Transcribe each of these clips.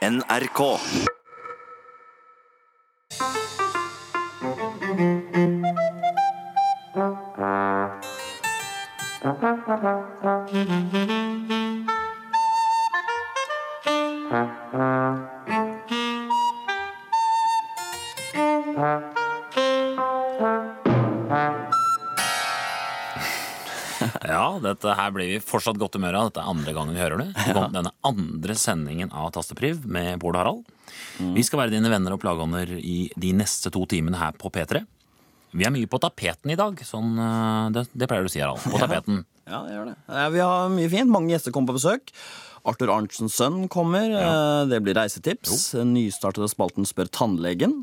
NRK. Dette her blir vi fortsatt godt humør av. Dette er andre gangen vi hører det. Det kom denne andre sendingen av Tastepriv med Bård Harald. Vi skal være dine venner og plageånder i de neste to timene her på P3. Vi er mye på tapeten i dag. Sånn, eh, det, det pleier du å si, Harald. På tapeten. Ja, det gjør det. Eh, Vi har mye fint. Mange gjester kommer på besøk. Arthur Arntzens sønn kommer. Ja. Det blir reisetips. Nystartede spalten Spør tannlegen.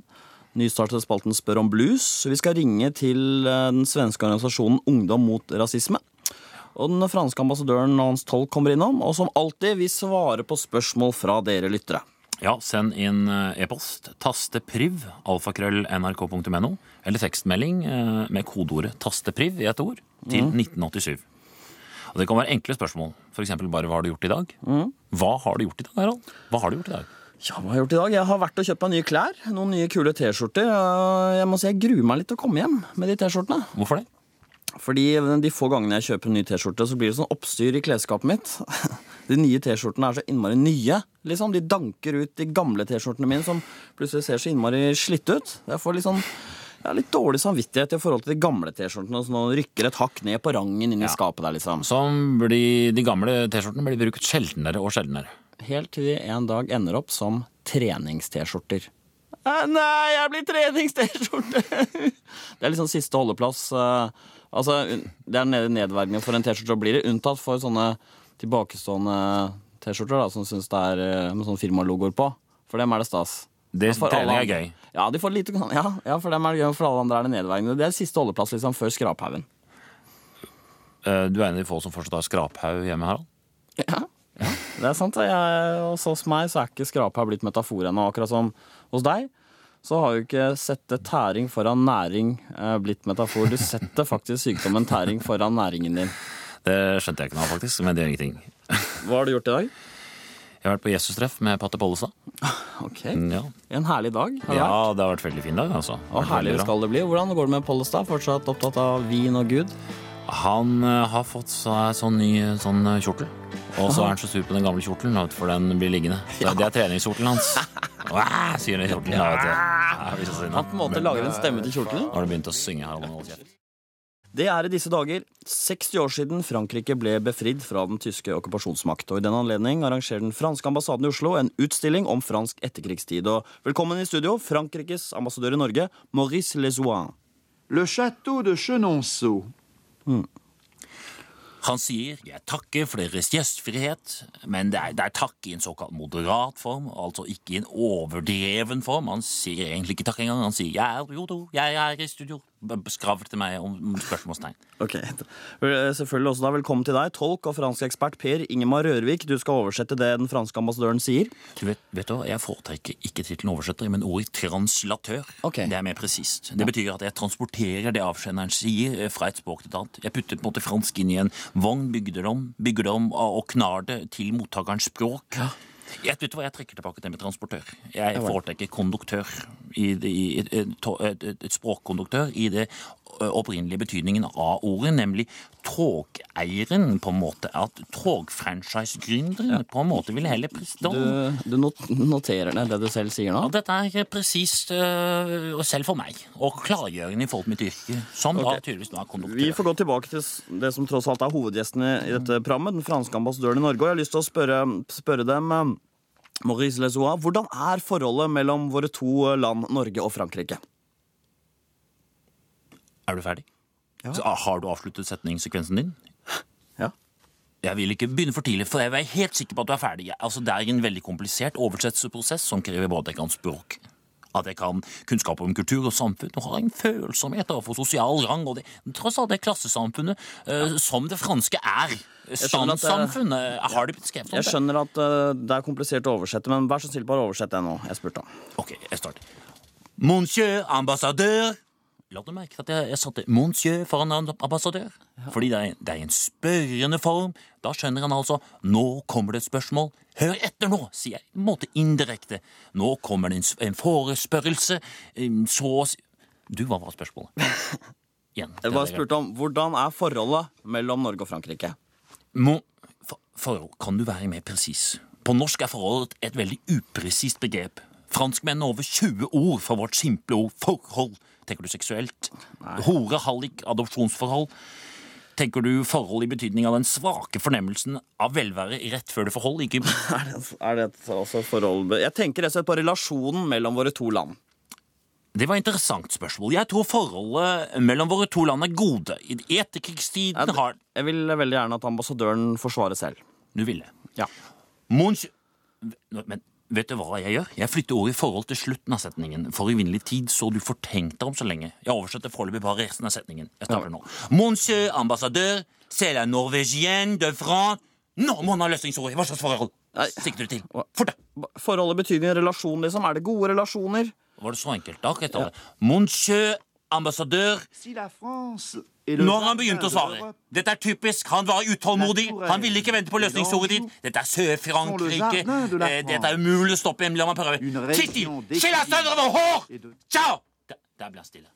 Nystartede spalten Spør om blues. Vi skal ringe til eh, den svenske organisasjonen Ungdom mot rasisme. Og den franske ambassadøren Hans Tolk kommer innom. Og som alltid, vi svarer på spørsmål fra dere lyttere. Ja, send inn eh, e-post. Tastepriv. Alfakrøll nrk.no. Eller tekstmelding eh, med kodeordet 'tastepriv' i ett ord til 1987. Og Det kan være enkle spørsmål. F.eks. bare 'Hva har du gjort i dag?' Hva har du gjort i dag, Harald? Hva har du gjort i dag? Ja, hva har jeg gjort i dag? Jeg har vært og kjøpt meg nye klær. Noen nye kule T-skjorter. Jeg må si jeg gruer meg litt til å komme hjem med de T-skjortene. Hvorfor det? Fordi de få gangene jeg kjøper en ny T-skjorte, så blir det sånn oppstyr i klesskapet mitt. De nye T-skjortene er så innmari nye. liksom. De danker ut de gamle T-skjortene mine, som plutselig ser så innmari slitt ut. Jeg får litt sånn jeg har litt dårlig samvittighet i forhold til de gamle T-skjortene. Så nå rykker et hakk ned på rangen inni skapet der, liksom. Som blir, De gamle T-skjortene blir brukt sjeldnere og sjeldnere. Helt til de en dag ender opp som trenings-T-skjorter. Nei, jeg blir trenings-T-skjorte! Det er liksom siste holdeplass. eh, Altså, Det er ned- nedverdigende for en T-skjorte å bli det, unntatt for sånne tilbakestående T-skjorter som syns det er eh, med sånne firmalogoer på. For dem er det stas. Det alle er gøy. Ja, de får lite, ja, ja, for dem er det gøy, for alle andre er det nedverdigende. Det er siste holdeplass liksom før skraphaugen. Uh, Du er en av de få som fortsatt har skraphaug hjemme, Harald? Ja, det er sant. Jeg, hos meg så er ikke skraphaug blitt metafor ennå. Akkurat som hos deg så har jo ikke sette tæring foran næring eh, blitt metafor. Du setter faktisk sykdommen tæring foran næringen din. Det skjønte jeg ikke nå, faktisk, men det gjør ingenting. Hva har du gjort i dag? Jeg har vært på Jesus-treff med Patte Pollestad. Ok, Ja. En herlig dag. har ja, det har vært veldig fin dag, altså. Og herlig skal det bli. Hvordan går det med Pollestad? Fortsatt opptatt av vin og Gud? Han eh, har fått seg sånn ny sånn eh, kjortel. Og så er han så sur på den gamle kjortelen, for den blir liggende. Så Det er treningskjortelen hans. Wow, sier den kjortelen. Han på en måte lager en stemme til kjortelen. Nå Har du begynt å synge her? Hold kjeft. Det er i disse dager 60 år siden Frankrike ble befridd fra den tyske okkupasjonsmakt. Og I den anledning arrangerer den franske ambassaden i Oslo en utstilling om fransk etterkrigstid. Og velkommen i studio, Frankrikes ambassadør i Norge, Maurice Lesoin. Le château de Chenonceau. Han sier 'jeg takker for deres gjestfrihet', men det er, det er takk i en såkalt moderat form, altså ikke i en overdreven form. Han sier egentlig ikke takk engang. Han sier 'jeg er, jo, jo, jeg er i studio'. Skravl til meg om spørsmålstegn. Ok, Eh, Selvfølgelig også da velkommen til deg, tolk og fransk ekspert Per Ingemar Rørvik. Du skal oversette det den franske ambassadøren sier. Du vet, vet du Jeg foretrekker ikke tittelen oversetter, men ordet translatør. Okay. Det er mer presist. Det betyr at jeg transporterer det avsenderen sier, eh, fra et språk til et annet. Jeg putter på en måte fransk inn i en vogn, bygger det om, bygger det om og knar det til mottakerens språk. Jeg, vet du hva, jeg trekker tilbake det med transportør. Jeg foretrekker konduktør. I det, i et, et, et, språkkonduktør i det opprinnelige betydningen av ordet, nemlig togeieren, på en måte. At togfranchise-gründeren på en måte ville heller prestå. Du, du not noterer ned det du selv sier nå? Ja, dette er presist, uh, selv for meg, og klargjørende i forhold til mitt yrke, som da tydeligvis nå er Vi får gå tilbake til det som tross alt er hovedgjestene i dette programmet, den franske ambassadøren i Norge. Og jeg har lyst til å spørre, spørre dem, eh, Maurice Lesois, hvordan er forholdet mellom våre to land, Norge og Frankrike? Er du ferdig? Så, har du avsluttet setningssekvensen din? Ja. Jeg vil ikke begynne for tidlig, for jeg er helt sikker på at du er ferdig. Altså, det er en veldig komplisert oversettelsesprosess som krever både at jeg kan språk, at jeg kan kunnskap om kultur og samfunn, og har en følsomhet overfor sosial rang, og det, tross alt det klassesamfunnet eh, som det franske er. Standsamfunnet. at. Har de blitt skrevet om Jeg det? skjønner at uh, det er komplisert å oversette, men vær så snill, bare oversett det nå. Jeg spurte. Ok, jeg starter. Monsieur ambassadør, La du merke at jeg, jeg satte monsieur foran en ambassadør? Fordi det er, det er en spørrende form. Da skjønner han altså nå kommer det et spørsmål. Hør etter nå, sier jeg, på en måte indirekte. Nå kommer det en, en forespørrelse. Så å si- Du, hva var spørsmålet? Igjen. Jeg bare spurte om hvordan er forholdet mellom Norge og Frankrike? Må, for, forhold, kan du være mer presis? På norsk er forholdet et veldig upresist begrep. Franskmennene over 20 ord fra vårt simple ord forhold. Tenker du seksuelt? Hore, hallik, adopsjonsforhold? Tenker du forhold i betydning av den svake fornemmelsen av velvære rett før det forhold? Ikke Er det, er det et- altså forhold Jeg tenker rett og slett på relasjonen mellom våre to land. Det var et interessant spørsmål. Jeg tror forholdet mellom våre to land er gode. I etterkrigstiden har Jeg vil veldig gjerne at ambassadøren forsvarer selv. Du ville. Ja. Mons... Men vet du hva jeg gjør? Jeg flytter ordet i forhold til slutten av setningen. For uvinnelig tid så du fortenkte om så lenge. Jeg oversetter foreløpig bare resten av setningen. Jeg starter nå. Monsieur ambassadør, c'est la norvégienne de France Nå må han ha løsningsordet! Hva slags forhold sikter du til? Fort, da! Forholdet betyr en relasjon, liksom. Er det gode relasjoner? Var det så enkelt? Da det. Monsieur ambassadør Si la France est le Nå har han begynte å svare. Dette er typisk. Han var utålmodig. Han ville ikke vente på løsningsordet ditt. Dette er Sør-Frankrike. Eh, Dette er umulig å stoppe. La meg prøve. Kitty! Skille deg sønder over hår! Ciao! Der, ble han stille.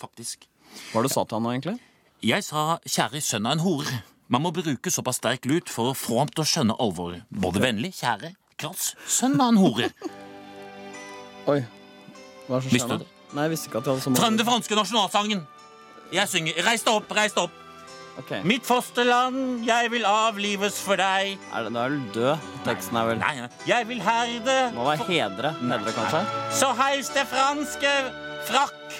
Faktisk. Hva var du sa til han nå, egentlig? Jeg sa 'kjære sønn av en hore'. Man må bruke såpass sterk lut for å få ham til å skjønne alvoret. Både vennlig, kjære, krass, sønn av en hore. Oi. Hva er det som skjer nå? Nei, jeg visste ikke at jeg hadde så den franske nasjonalsangen. Jeg synger 'Reis deg opp, reis deg opp'. Okay. Mitt fosterland, jeg vil avlives for deg. Er det, da er du død. Teksten er vel Nei, nei. Jeg vil herde Må være hedre. Hedre, kanskje? Så heis det franske frakk.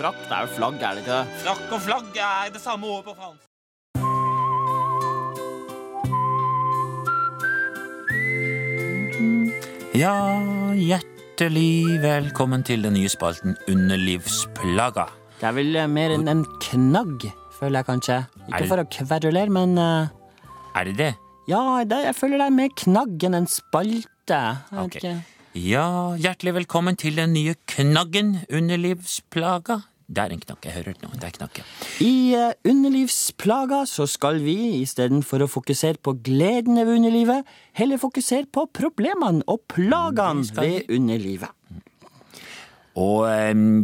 Frakk. Det er jo flagg, er det ikke det? Frakk og flagg er det samme ordet på fransk. Ja, hjertelig velkommen til den nye spalten Underlivsplaga. Det er vel eh, mer enn en knagg, føler jeg kanskje. Ikke det- for å kverulere, men uh... Er det det? ja, det, jeg føler det er mer knagg enn en spalte. Jeg vet Ok. ikke. Ja, hjertelig velkommen til den nye knaggen Underlivsplaga. Det er en knakk. Jeg hører det nå. Det er ja. I eh, underlivsplaga så skal vi istedenfor å fokusere på gleden ved underlivet, heller fokusere på problemene og plagene ved underlivet. Og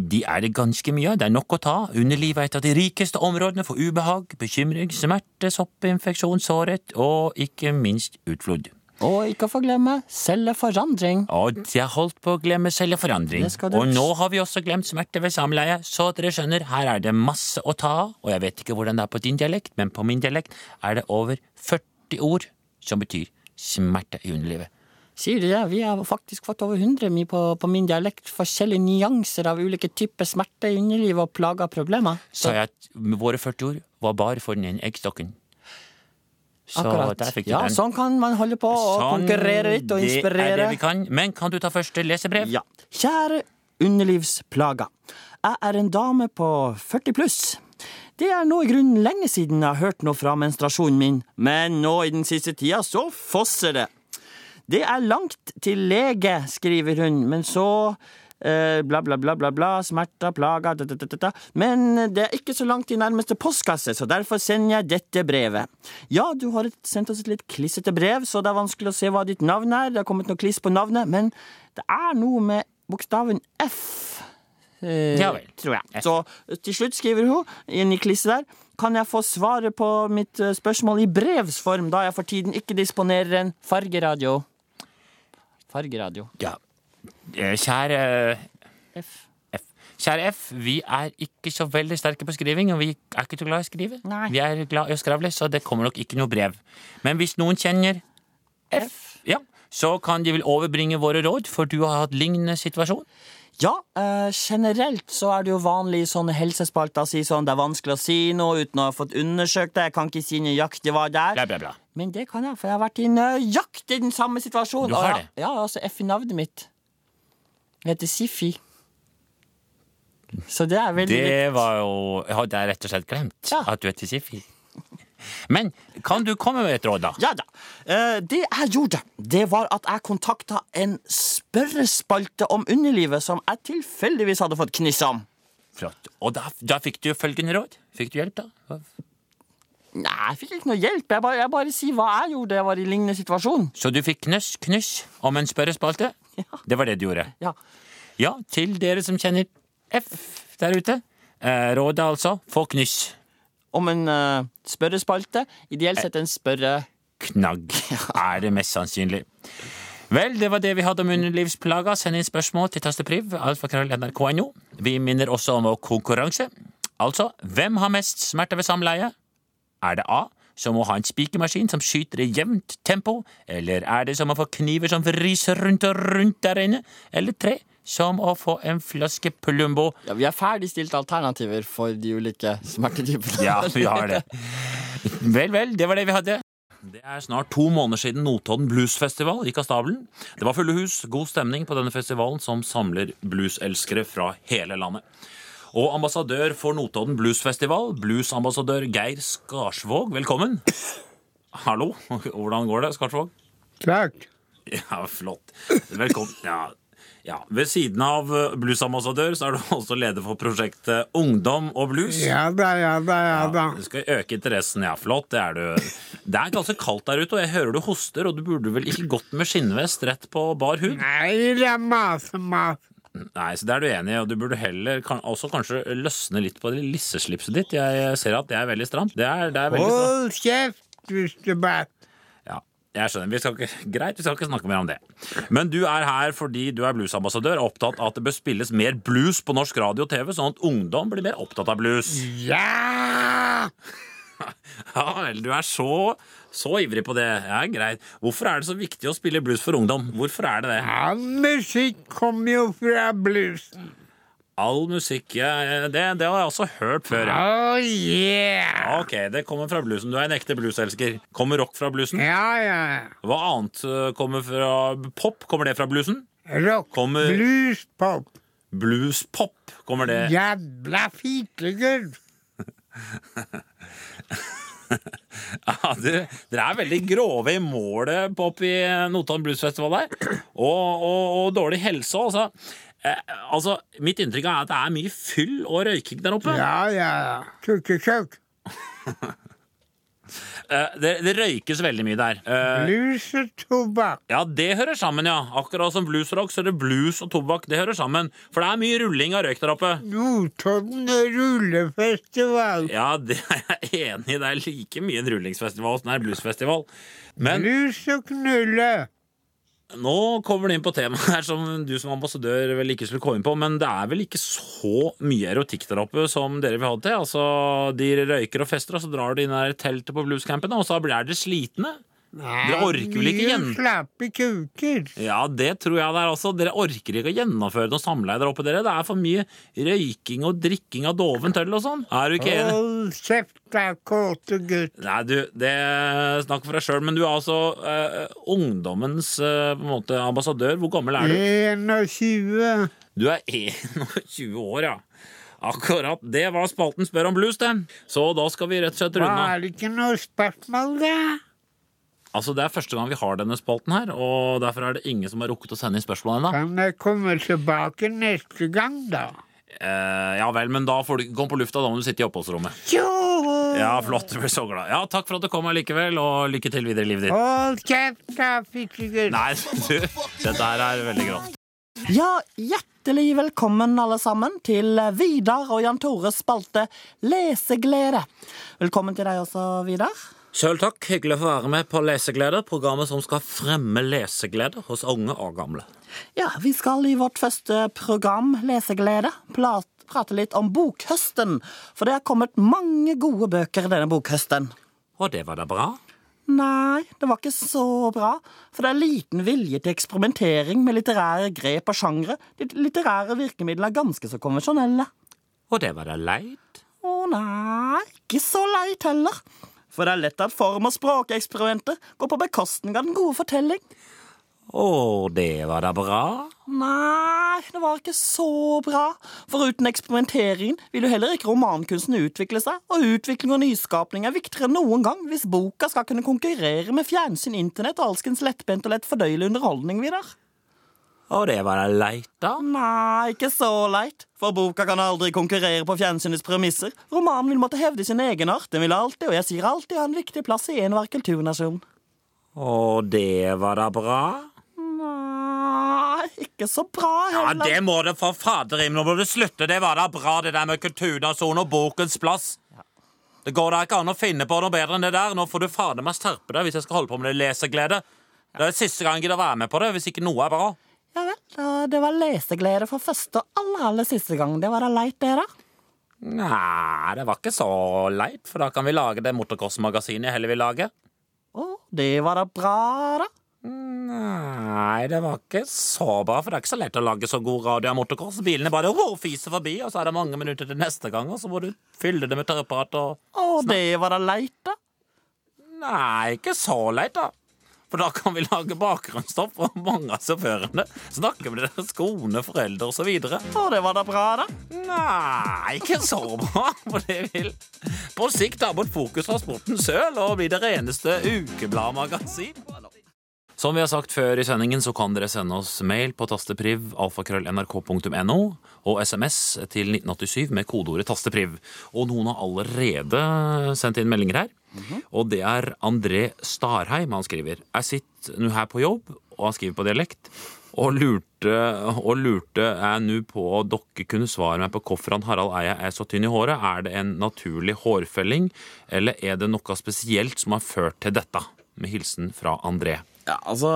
de er det ganske mye av. Det er nok å ta. Underlivet er et av de rikeste områdene for ubehag, bekymring, smerte, soppinfeksjon, sårhet og ikke minst utflod. Og ikke få glemme celleforandring. Og jeg holdt på å glemme celleforandring. Du- Og nå har vi også glemt smerte ved samleie, så dere skjønner, her er det masse å ta av. Og jeg vet ikke hvordan det er på din dialekt, men på min dialekt er det over 40 ord som betyr smerte i underlivet. Sier du det? Vi har faktisk fått over 100 mye på, på min dialekt. Forskjellige nyanser av ulike typer smerte i underlivet og plager og problemer. Sa jeg at våre 40 ord var bare for den ene eggstokken. Så Akkurat. der fikk du Ja, den. sånn kan man holde på og Sånn, konkurrere litt og inspirere. Det er det vi kan. Men kan du ta første lesebrev? Ja. Kjære underlivsplaga. Jeg er en dame på 40 pluss. Det er nå i grunnen lenge siden jeg har hørt noe fra menstruasjonen min, men nå i den siste tida så fosser det. Det er langt til lege, skriver hun, men så bla, bla, bla, bla, bla, smerter, plager, da, da, da. Men det er ikke så langt i nærmeste postkasse, så derfor sender jeg dette brevet. Ja, du har sendt oss et litt klissete brev, så det er vanskelig å se hva ditt navn er. Det har kommet noe kliss på navnet, men det er noe med bokstaven F. eh, Ja vel. Tror jeg. Så eh, til slutt skriver hun inn i klisset der kan jeg få svaret på mitt eh, spørsmål i brevsform, da jeg for tiden ikke disponerer en fargeradio. Fargeradio. Ja. Eh, Kjære F. F. Kjære F, vi er ikke så veldig sterke på skriving, og vi er ikke så glad i å skrive. Nei. Vi er glad i å skravle, så det kommer nok ikke noe brev. Men hvis noen kjenner F, ja, så kan de vel overbringe våre råd, for du har hatt lignende situasjon. Ja, eh, generelt så er det jo vanlig i sånne helsespalter å si sånn det er vanskelig å si noe uten å ha fått undersøkt det. Jeg kan ikke si nøyaktig hva det er. Bla, bla, bla. Men det kan jeg, for jeg har vært i nøyaktig den samme situasjonen. Du har Og det? jeg- Ja, altså F i navnet mitt. Jeg heter Sifi. Så det er veldig Det var jo Jeg hadde rett og slett glemt Ja. at du heter Sifi. Men kan du komme med et råd, da? Ja da. Eh, det jeg gjorde, det var at jeg kontakta en spørrespalte om underlivet som jeg tilfeldigvis hadde fått kniss om. Flott. Og da, da fikk du følgende råd. Fikk du hjelp, da? Nei, jeg fikk ikke noe hjelp. Jeg bare, jeg bare sier hva jeg gjorde da jeg var i lignende situasjon. Så du fikk knøss, knuss om en spørrespalte? Ja. Det var det du gjorde. Ja. Ja, til dere som kjenner F der ute. Eh, rådet altså, få knuss. Om en uh, spørrespalte. Ideelt sett en spørre... Knagg er det mest sannsynlig. Vel, det var det vi hadde om underlivsplager. Send inn spørsmål til tastepriv, alfakrøll.nrk.no. Vi minner også om vår konkurranse. Altså, hvem har mest smerte ved samleie? Er det A, som å ha en spikermaskin som skyter i jevnt tempo? Eller er det som å få kniver som vriser rundt og rundt der inne? Eller tre, som å få en flaske Plumbo? Ja, Vi har ferdigstilt alternativer for de ulike smertetypene. Ja, vi har det. Vel, vel, det var det vi hadde. Det er snart to måneder siden Notodden Bluesfestival gikk av stabelen. Det var fulle hus, god stemning på denne festivalen som samler blueselskere fra hele landet. Og ambassadør for Notodden Bluesfestival, bluesambassadør Geir Skarsvåg, velkommen. Hallo, hvordan går det, Skarsvåg? Klart. Ja, flott. Velkommen. Ja, ja. Ved siden av eh, bluesambassadør så er du også leder for prosjektet Ungdom og blues. Ja da, ja da, ja da. Du skal øke interessen, ja. Flott, det er du. Det er ganske kaldt der ute, og jeg hører du hoster, og du burde vel ikke gått med skinnvest rett på bar hud? Nei, det er masse, masse. Nei, så det er du enig i, og du burde heller kan, også kanskje løsne litt på det lisseslipset ditt. Jeg ser at det er veldig stramt. Det er, det er veldig. Hold kjeft bare Ja, jeg skjønner. Vi skal ikke, greit, vi skal ikke snakke mer om det. Men du er her fordi du er bluesambassadør og opptatt av at det bør spilles mer blues på norsk radio og TV, sånn at ungdom blir mer opptatt av blues. Ja! Ja vel, du er så, så ivrig på det. Ja, greit. Hvorfor er det så viktig å spille blues for ungdom? Hvorfor er det det? All musikk kommer jo fra bluesen. All musikk ja, det, det har jeg også hørt før. Ja. Oh yeah! Ok, det kommer fra bluesen. Du er en ekte blueselsker. Kommer rock fra bluesen? Ja, ja. Hva annet kommer fra pop? Kommer det fra bluesen? Rock, Kommer- blues, pop. Bluespop? Kommer det Jævla fitlegurv. Ja, du, Dere er veldig grove i målet på oppe i Notodden Bluesfestival der. Og, og, og dårlig helse òg, altså. Eh, altså. Mitt inntrykk er at det er mye fyll og røyking der oppe. Ja, ja. Kukkekukk. Eh, det, det røykes veldig mye der. Uh, Blues og tobakk. ja, det hører sammen, ja. Akkurat som blues og rock, så er det blues og tobakk. Det hører sammen. For det er mye rulling av røyk der oppe. Notodden rullefestival. Ja, det er jeg enig i. Det er like mye en rullingsfestival som det er bluesfestival. Men Blues og knulle. Nå kommer du inn på temaet her som du som ambassadør vel ikke skulle komme inn på, men det er vel ikke så mye erotikk der oppe som dere vil ha det til? Altså, De røyker og fester, og så drar de inn i teltet på bluescampen, og så blir dere slitne? Dere orker vel ikke Mye igjen? slappe kuker. Ja, det tror jeg det er også. Dere orker ikke å gjennomføre noe samleie der oppe, dere. Det er for mye røyking og drikking av dovent øl og sånn. Er du ikke enig? Hold kjeft, da, kåte gutt. Nei, du, det snakker for deg sjøl, men du er altså uh, ungdommens uh, måte ambassadør. Hvor gammel er du? 21. Du er 21 år, ja. Akkurat. Det var spalten Spør om blues, det. Så da skal vi rett og slett runde av. Var det ikke noe spørsmål, da? Altså, Det er første gang vi har denne spalten her, og derfor er det ingen som har rukket å sende inn spørsmål ennå. Kan jeg komme tilbake neste gang, da? Eh, ja vel, men da får du ikke komme på lufta, da må du sitte i oppholdsrommet. Jo! Ja, flott. Du blir så glad. Ja, Takk for at du kom likevel, og lykke til videre i livet ditt. Hold kjeft, da, fittegutt. Nei, du, dette her er veldig grovt. Ja, hjertelig velkommen alle sammen til Vidar og Jan Tores spalte Leseglede. Velkommen til deg også, Vidar. Sjøl takk. Hyggelig å få være med på Leseglede, programmet som skal fremme leseglede hos unge og gamle. Ja, vi skal i vårt første program, Leseglede, prate litt om bokhøsten. For det har kommet mange gode bøker denne bokhøsten. Og det var da bra. Nei, det var ikke så bra. For det er liten vilje til eksperimentering med litterære grep og sjangre. De litterære virkemidlene er ganske så konvensjonelle. Og det var da leit. Å nei, ikke så leit heller. For det er lett at form- og språkeksperimentet går på bekostning av den gode fortelling. Å, det var da bra. Nei, det var ikke så bra. For uten eksperimenteringen vil jo heller ikke romankunsten utvikle seg, og utvikling og nyskapning er viktigere enn noen gang hvis boka skal kunne konkurrere med fjernsyn, internett og alskens lettbent og lett fordøyelig underholdning, Vidar. Og det var da leit, da. Nei, ikke så leit. For boka kan aldri konkurrere på fjernsynets premisser. Romanen vil måtte hevde sin egenart. Den vil alltid, og jeg sier alltid, ha en viktig plass i enhver kulturnasjon. Og det var da bra? Nei, ikke så bra heller. Ja, det må det for fader Nå må du slutte. Det var da bra, det der med kulturnasjon og bokens plass. Det går da ikke an å finne på noe bedre enn det der. Nå får du fader meg skjerpe deg hvis jeg skal holde på med det leseglede. Det er siste gang jeg gidder være med på det hvis ikke noe er bra. Ja vel, det var leseglede for første og aller, aller siste gang. Det var da leit, det, da. Nei, det var ikke så leit, for da kan vi lage det motocross-magasinet jeg heller vil lage. Å, det var da bra, da. Nei, det var ikke så bra, for det er ikke så lett å lage så god radio av motocross. Bilene bare oh, fiser forbi, og så er det mange minutter til neste gang, og så må du fylle det med tørrprat og Å, det var da leit, da. Nei, ikke så leit, da. For da kan vi lage bakgrunnsstoff fra mange av sjåførene. Snakke med deres kone, foreldre osv. Og det var da bra, da. Nei, ikke så bra. For det vil på sikt ta bort fokus fra sporten søl og bli det reneste ukebladmagasin. Som vi har sagt før i sendingen, så kan dere sende oss mail på tastepriv alfakrøll.nrk.no og SMS til 1987 med kodeordet tastepriv. Og noen har allerede sendt inn meldinger her. Og det er André Starheim. Han skriver Jeg sitter nå her på jobb, og han skriver på dialekt. Og lurte, og lurte jeg nå på om dere kunne svare meg på hvorfor Harald Eia er så tynn i håret. Er det en naturlig hårfelling, eller er det noe spesielt som har ført til dette? Med hilsen fra André. Ja, altså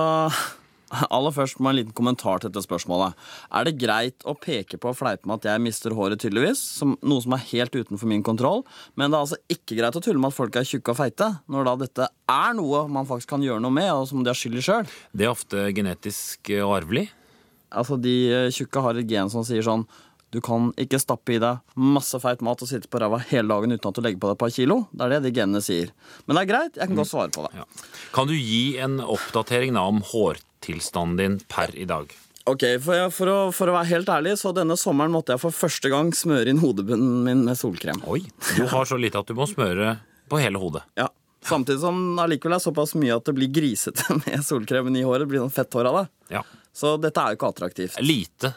Aller først må en liten kommentar til dette spørsmålet. Er det greit å peke på og fleipe med at jeg mister håret, tydeligvis? Som, noe som er helt utenfor min kontroll. Men det er altså ikke greit å tulle med at folk er tjukke og feite, når da dette er noe man faktisk kan gjøre noe med, og som de har skyld i sjøl. Det er ofte genetisk og arvelig. Altså, de eh, tjukke har et gen som sier sånn du kan ikke stappe i deg masse feit mat og sitte på ræva hele dagen uten at du legger på deg et par kilo. Det er det de genene sier. Men det er greit, jeg kan godt svare på det. Ja. Kan du gi en oppdatering da om hårtilstanden din per i dag? Ok, for, for, å, for å være helt ærlig, så denne sommeren måtte jeg for første gang smøre inn hodebunnen min med solkrem. Oi, du har så lite at du må smøre på hele hodet. Ja. Samtidig som allikevel er såpass mye at det blir grisete med solkremen i håret. Det blir sånn fett hår av det. Ja. Så dette er jo ikke attraktivt. Lite,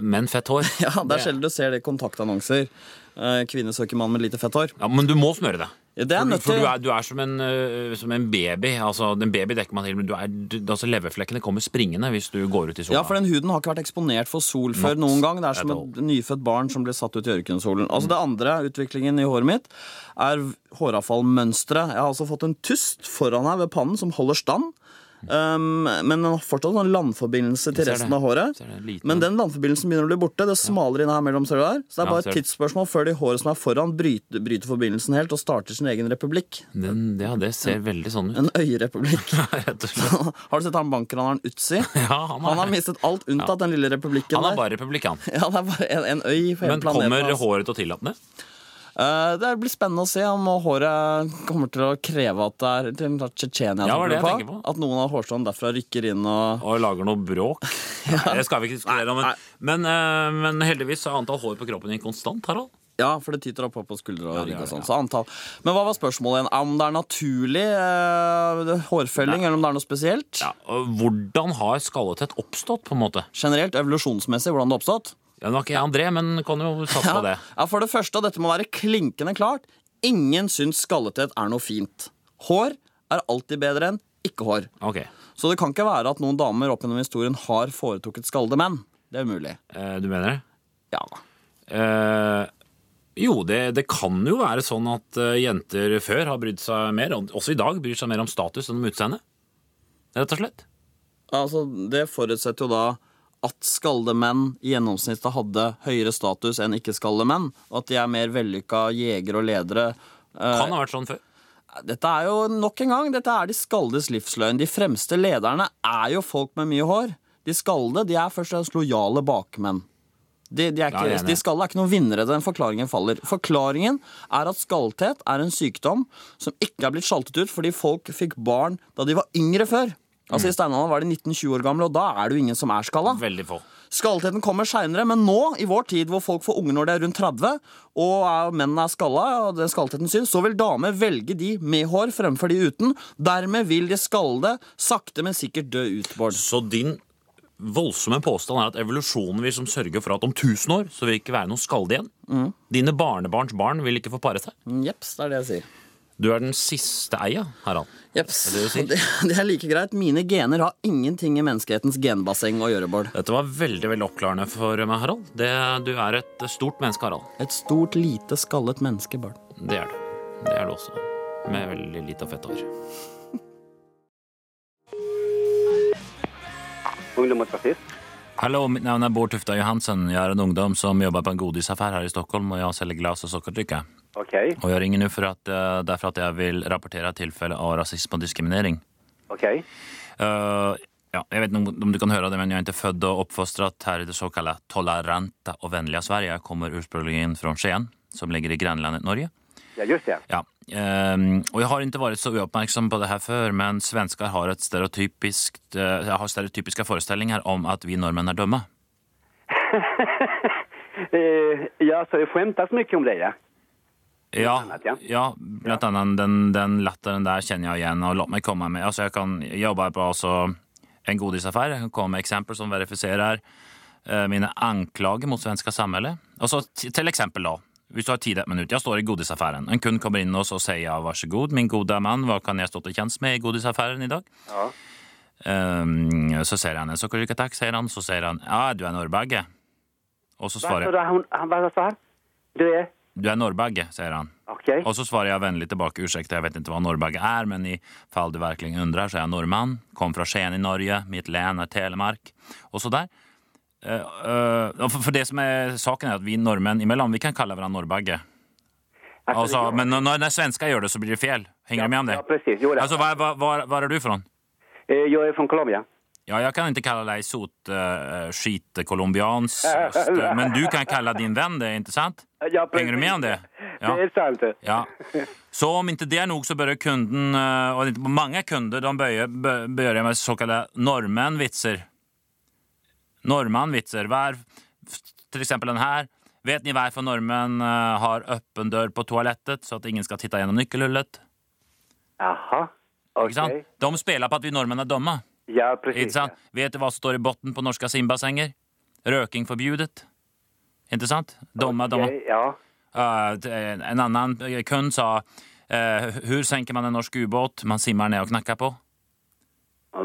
men fett hår. Ja, Det er sjelden du ser det i kontaktannonser. Eh, Kvinne søker mann med lite fett hår. Ja, Men du må smøre det. Ja, det For, du, for du, er, du er som en, uh, som en baby. Altså, En baby dekker man til, men du er, du, altså, leverflekkene kommer springende hvis du går ut i sola. Ja, for den huden har ikke vært eksponert for sol før Not noen gang. Det er som et nyfødt barn som blir satt ut i ørkensolen. Altså Det andre utviklingen i håret mitt er håravfallmønsteret. Jeg har altså fått en tust foran her ved pannen som holder stand. Um, men den har fortsatt en landforbindelse til resten av håret. Men den landforbindelsen begynner å bli borte. Det smaler inn her mellom, ser du der. Så det er bare et tidsspørsmål før de håret som er foran, bryter, bryter forbindelsen helt og starter sin egen republikk. Den, ja, det ser veldig sånn ut. En øyerepublikk. Har du sett han bankraneren Utsi? Ja, han, Han har mistet alt unntatt den lille republikken han er der. bare republikan. Ja, det er bare en, en øy på hele Men planeten. kommer altså. håret til å tillate det? Eh, det blir spennende å se om håret kommer til å kreve at det er til Tsjetsjenia. Ja, det tenker på. At noen av hårstråene derfra rykker inn og Og lager noe bråk? ja. Det skal vi ikke diskutere om. Men, men, øh, men heldigvis er antall hår på kroppen din konstant, Harald. Ja, for det tyter opp på skuldre og rygg og sånn. Så antall. Men hva var spørsmålet igjen? Om det er naturlig eh, hårfelling, eller om det er noe spesielt? Ja, hvordan har skalletett oppstått, på en måte? Generelt, evolusjonsmessig, hvordan det har oppstått? Ja, Nå er ikke jeg André, men kan jo satse på det. Ja, For det første, og dette må være klinkende klart, ingen syns skallethet er noe fint. Hår er alltid bedre enn ikke hår. Ok. Så det kan ikke være at noen damer opp gjennom historien har foretrukket skallede menn. Det er umulig. Eh, du mener det? Ja. Eh, jo, det, det kan jo være sånn at eh, jenter før har brydd seg mer, også i dag bryr seg mer om status enn om utseende. Rett og slett. Altså, det forutsetter jo da at skalde menn i gjennomsnitt hadde høyere status enn ikke-skalde menn, og at de er mer vellykka jegere og ledere. Eh, Kan ha vært sånn før. Dette er jo nok en gang, dette er de skaldes livsløgn. De fremste lederne er jo folk med mye hår. De skalde de er først og fremst lojale bakmenn. De, de, er ikke, de skalde er ikke noen vinnere. Den forklaringen faller. Forklaringen er at skallthet er en sykdom som ikke er blitt sjaltet ut fordi folk fikk barn da de var yngre før. Altså I steinalderen var de 19-20 år gamle, og da er det jo ingen som er skalla. Veldig få. Skalletheten kommer seinere, men nå, i vår tid hvor folk får unger når de er rundt 30, og er, mennene er skalla, og den skalletheten syns, så vil damer velge de med hår fremfor de uten. Dermed vil de skallede sakte, men sikkert dø ut, Bård. Så din voldsomme påstand er at evolusjonen vil som sørge for at om 1000 år så vil det ikke være noen skalde igjen. Dine barnebarns barn vil ikke få pare seg. Jeps, det er det jeg sier. Du er den siste eia, Harald. Jeps. Er det si? Det, det er like greit. Mine gener har ingenting i menneskehetens genbasseng å gjøre, Bård. Dette var veldig veldig oppklarende for meg, Harald. Det, du er et stort menneske, Harald. Et stort, lite, skallet menneske, Bård. Det er du. Det er du også. Med veldig lite fett hår. Ungdom mot rasism. Hallo, mitt navn er Bård Tufta Johansen. Jeg er en ungdom som jobber på en godisaffær her i Stockholm, og jeg selger glass og sokkerdrikke. Ok, Og jeg ringer nå for at, eh, derfor at jeg vil rapportere tilfelle av rasisme og diskriminering. ok. Uh, ja, jeg vet ikke om- du kan høre det, men jeg er ikke født og oppfostret her i det såkalte tolerante og vennlige Sverige. Jeg kommer inn fra Skien, som ligger i grenlandet Norge. Ja, just det. Ja, Um, og jeg har ikke vært så uoppmerksom på det her før, men svensker har et stereotypisk, eh, har stereotypiske forestillinger om at vi nordmenn er dumme. Eh, ja, så det skjemtes mye om det, ja. Ja, ja. ja blant annet den, den latteren der kjenner jeg igjen, og la meg komme med, altså jeg kan jobbe på altså, en godisaffære, jeg kan komme med eksempler som verifiserer eh, mine anklager mot svenska samfunnet. Altså, til eksempel da, hvis du har tid et minutt, jeg står i godisaffæren. en kund kommer inn og så sier jeg, vær så god, min gode mann, hva kan jeg stå til tjeneste med i godisaffæren i dag? Ja. Um, så sier han en sockerrika sier han. Så sier han ja, du er norrbagge. Og så svarer jeg sa han, han, vad sa han? Du är? Du er norrbagge, sier han. Okay. Og så svarer jeg vennlig tilbake Unnskyld, jeg vet ikke hva norrbagge er, men i fall du virkelig undrer, så er jeg nordmann. Kom fra Skien i Norge, mitt len er Telemark. Og så der. Uh, uh, for, for det som er saken er at vi nordmenn imellom, vi kan kalle hverandre norrbagge. Altså, men når, når svensker gjør det, så blir det fel. Henger du med om det? Ja, precis. Jo, det. Altså, hva, hva, hva, hva er du fra? Jeg er fra från Colombia. Ja, jeg kan ikke kalle deg sot uh, skit colombiansk, men du kan kalle din venn det, inte sant? Ja, precis. Henger du med om det? Det är sant. Ja. Så om inte det är nog så börjar kunden, eh, och många kunder, de börjar, bör- börjar med så kallade norrmänvitser. Norrmanvitser. Var, till exempel den här. Vet ni varför norrmän eh, har öppen dörr på toalettet så att ingen ska titta genom nyckelhullet? Jaha. Okej. Okay. De spelar på att vi norrmän är dumma. Ja, precis. Vet du hva som står i botten på norske simbassenger? Røking forbjudet. Ikke sant? Dumma, dumma. Okay, Ja. Uh, en annen kund sa uh, senker sänker man en norsk ubåt? Man simmer ned og knakker på.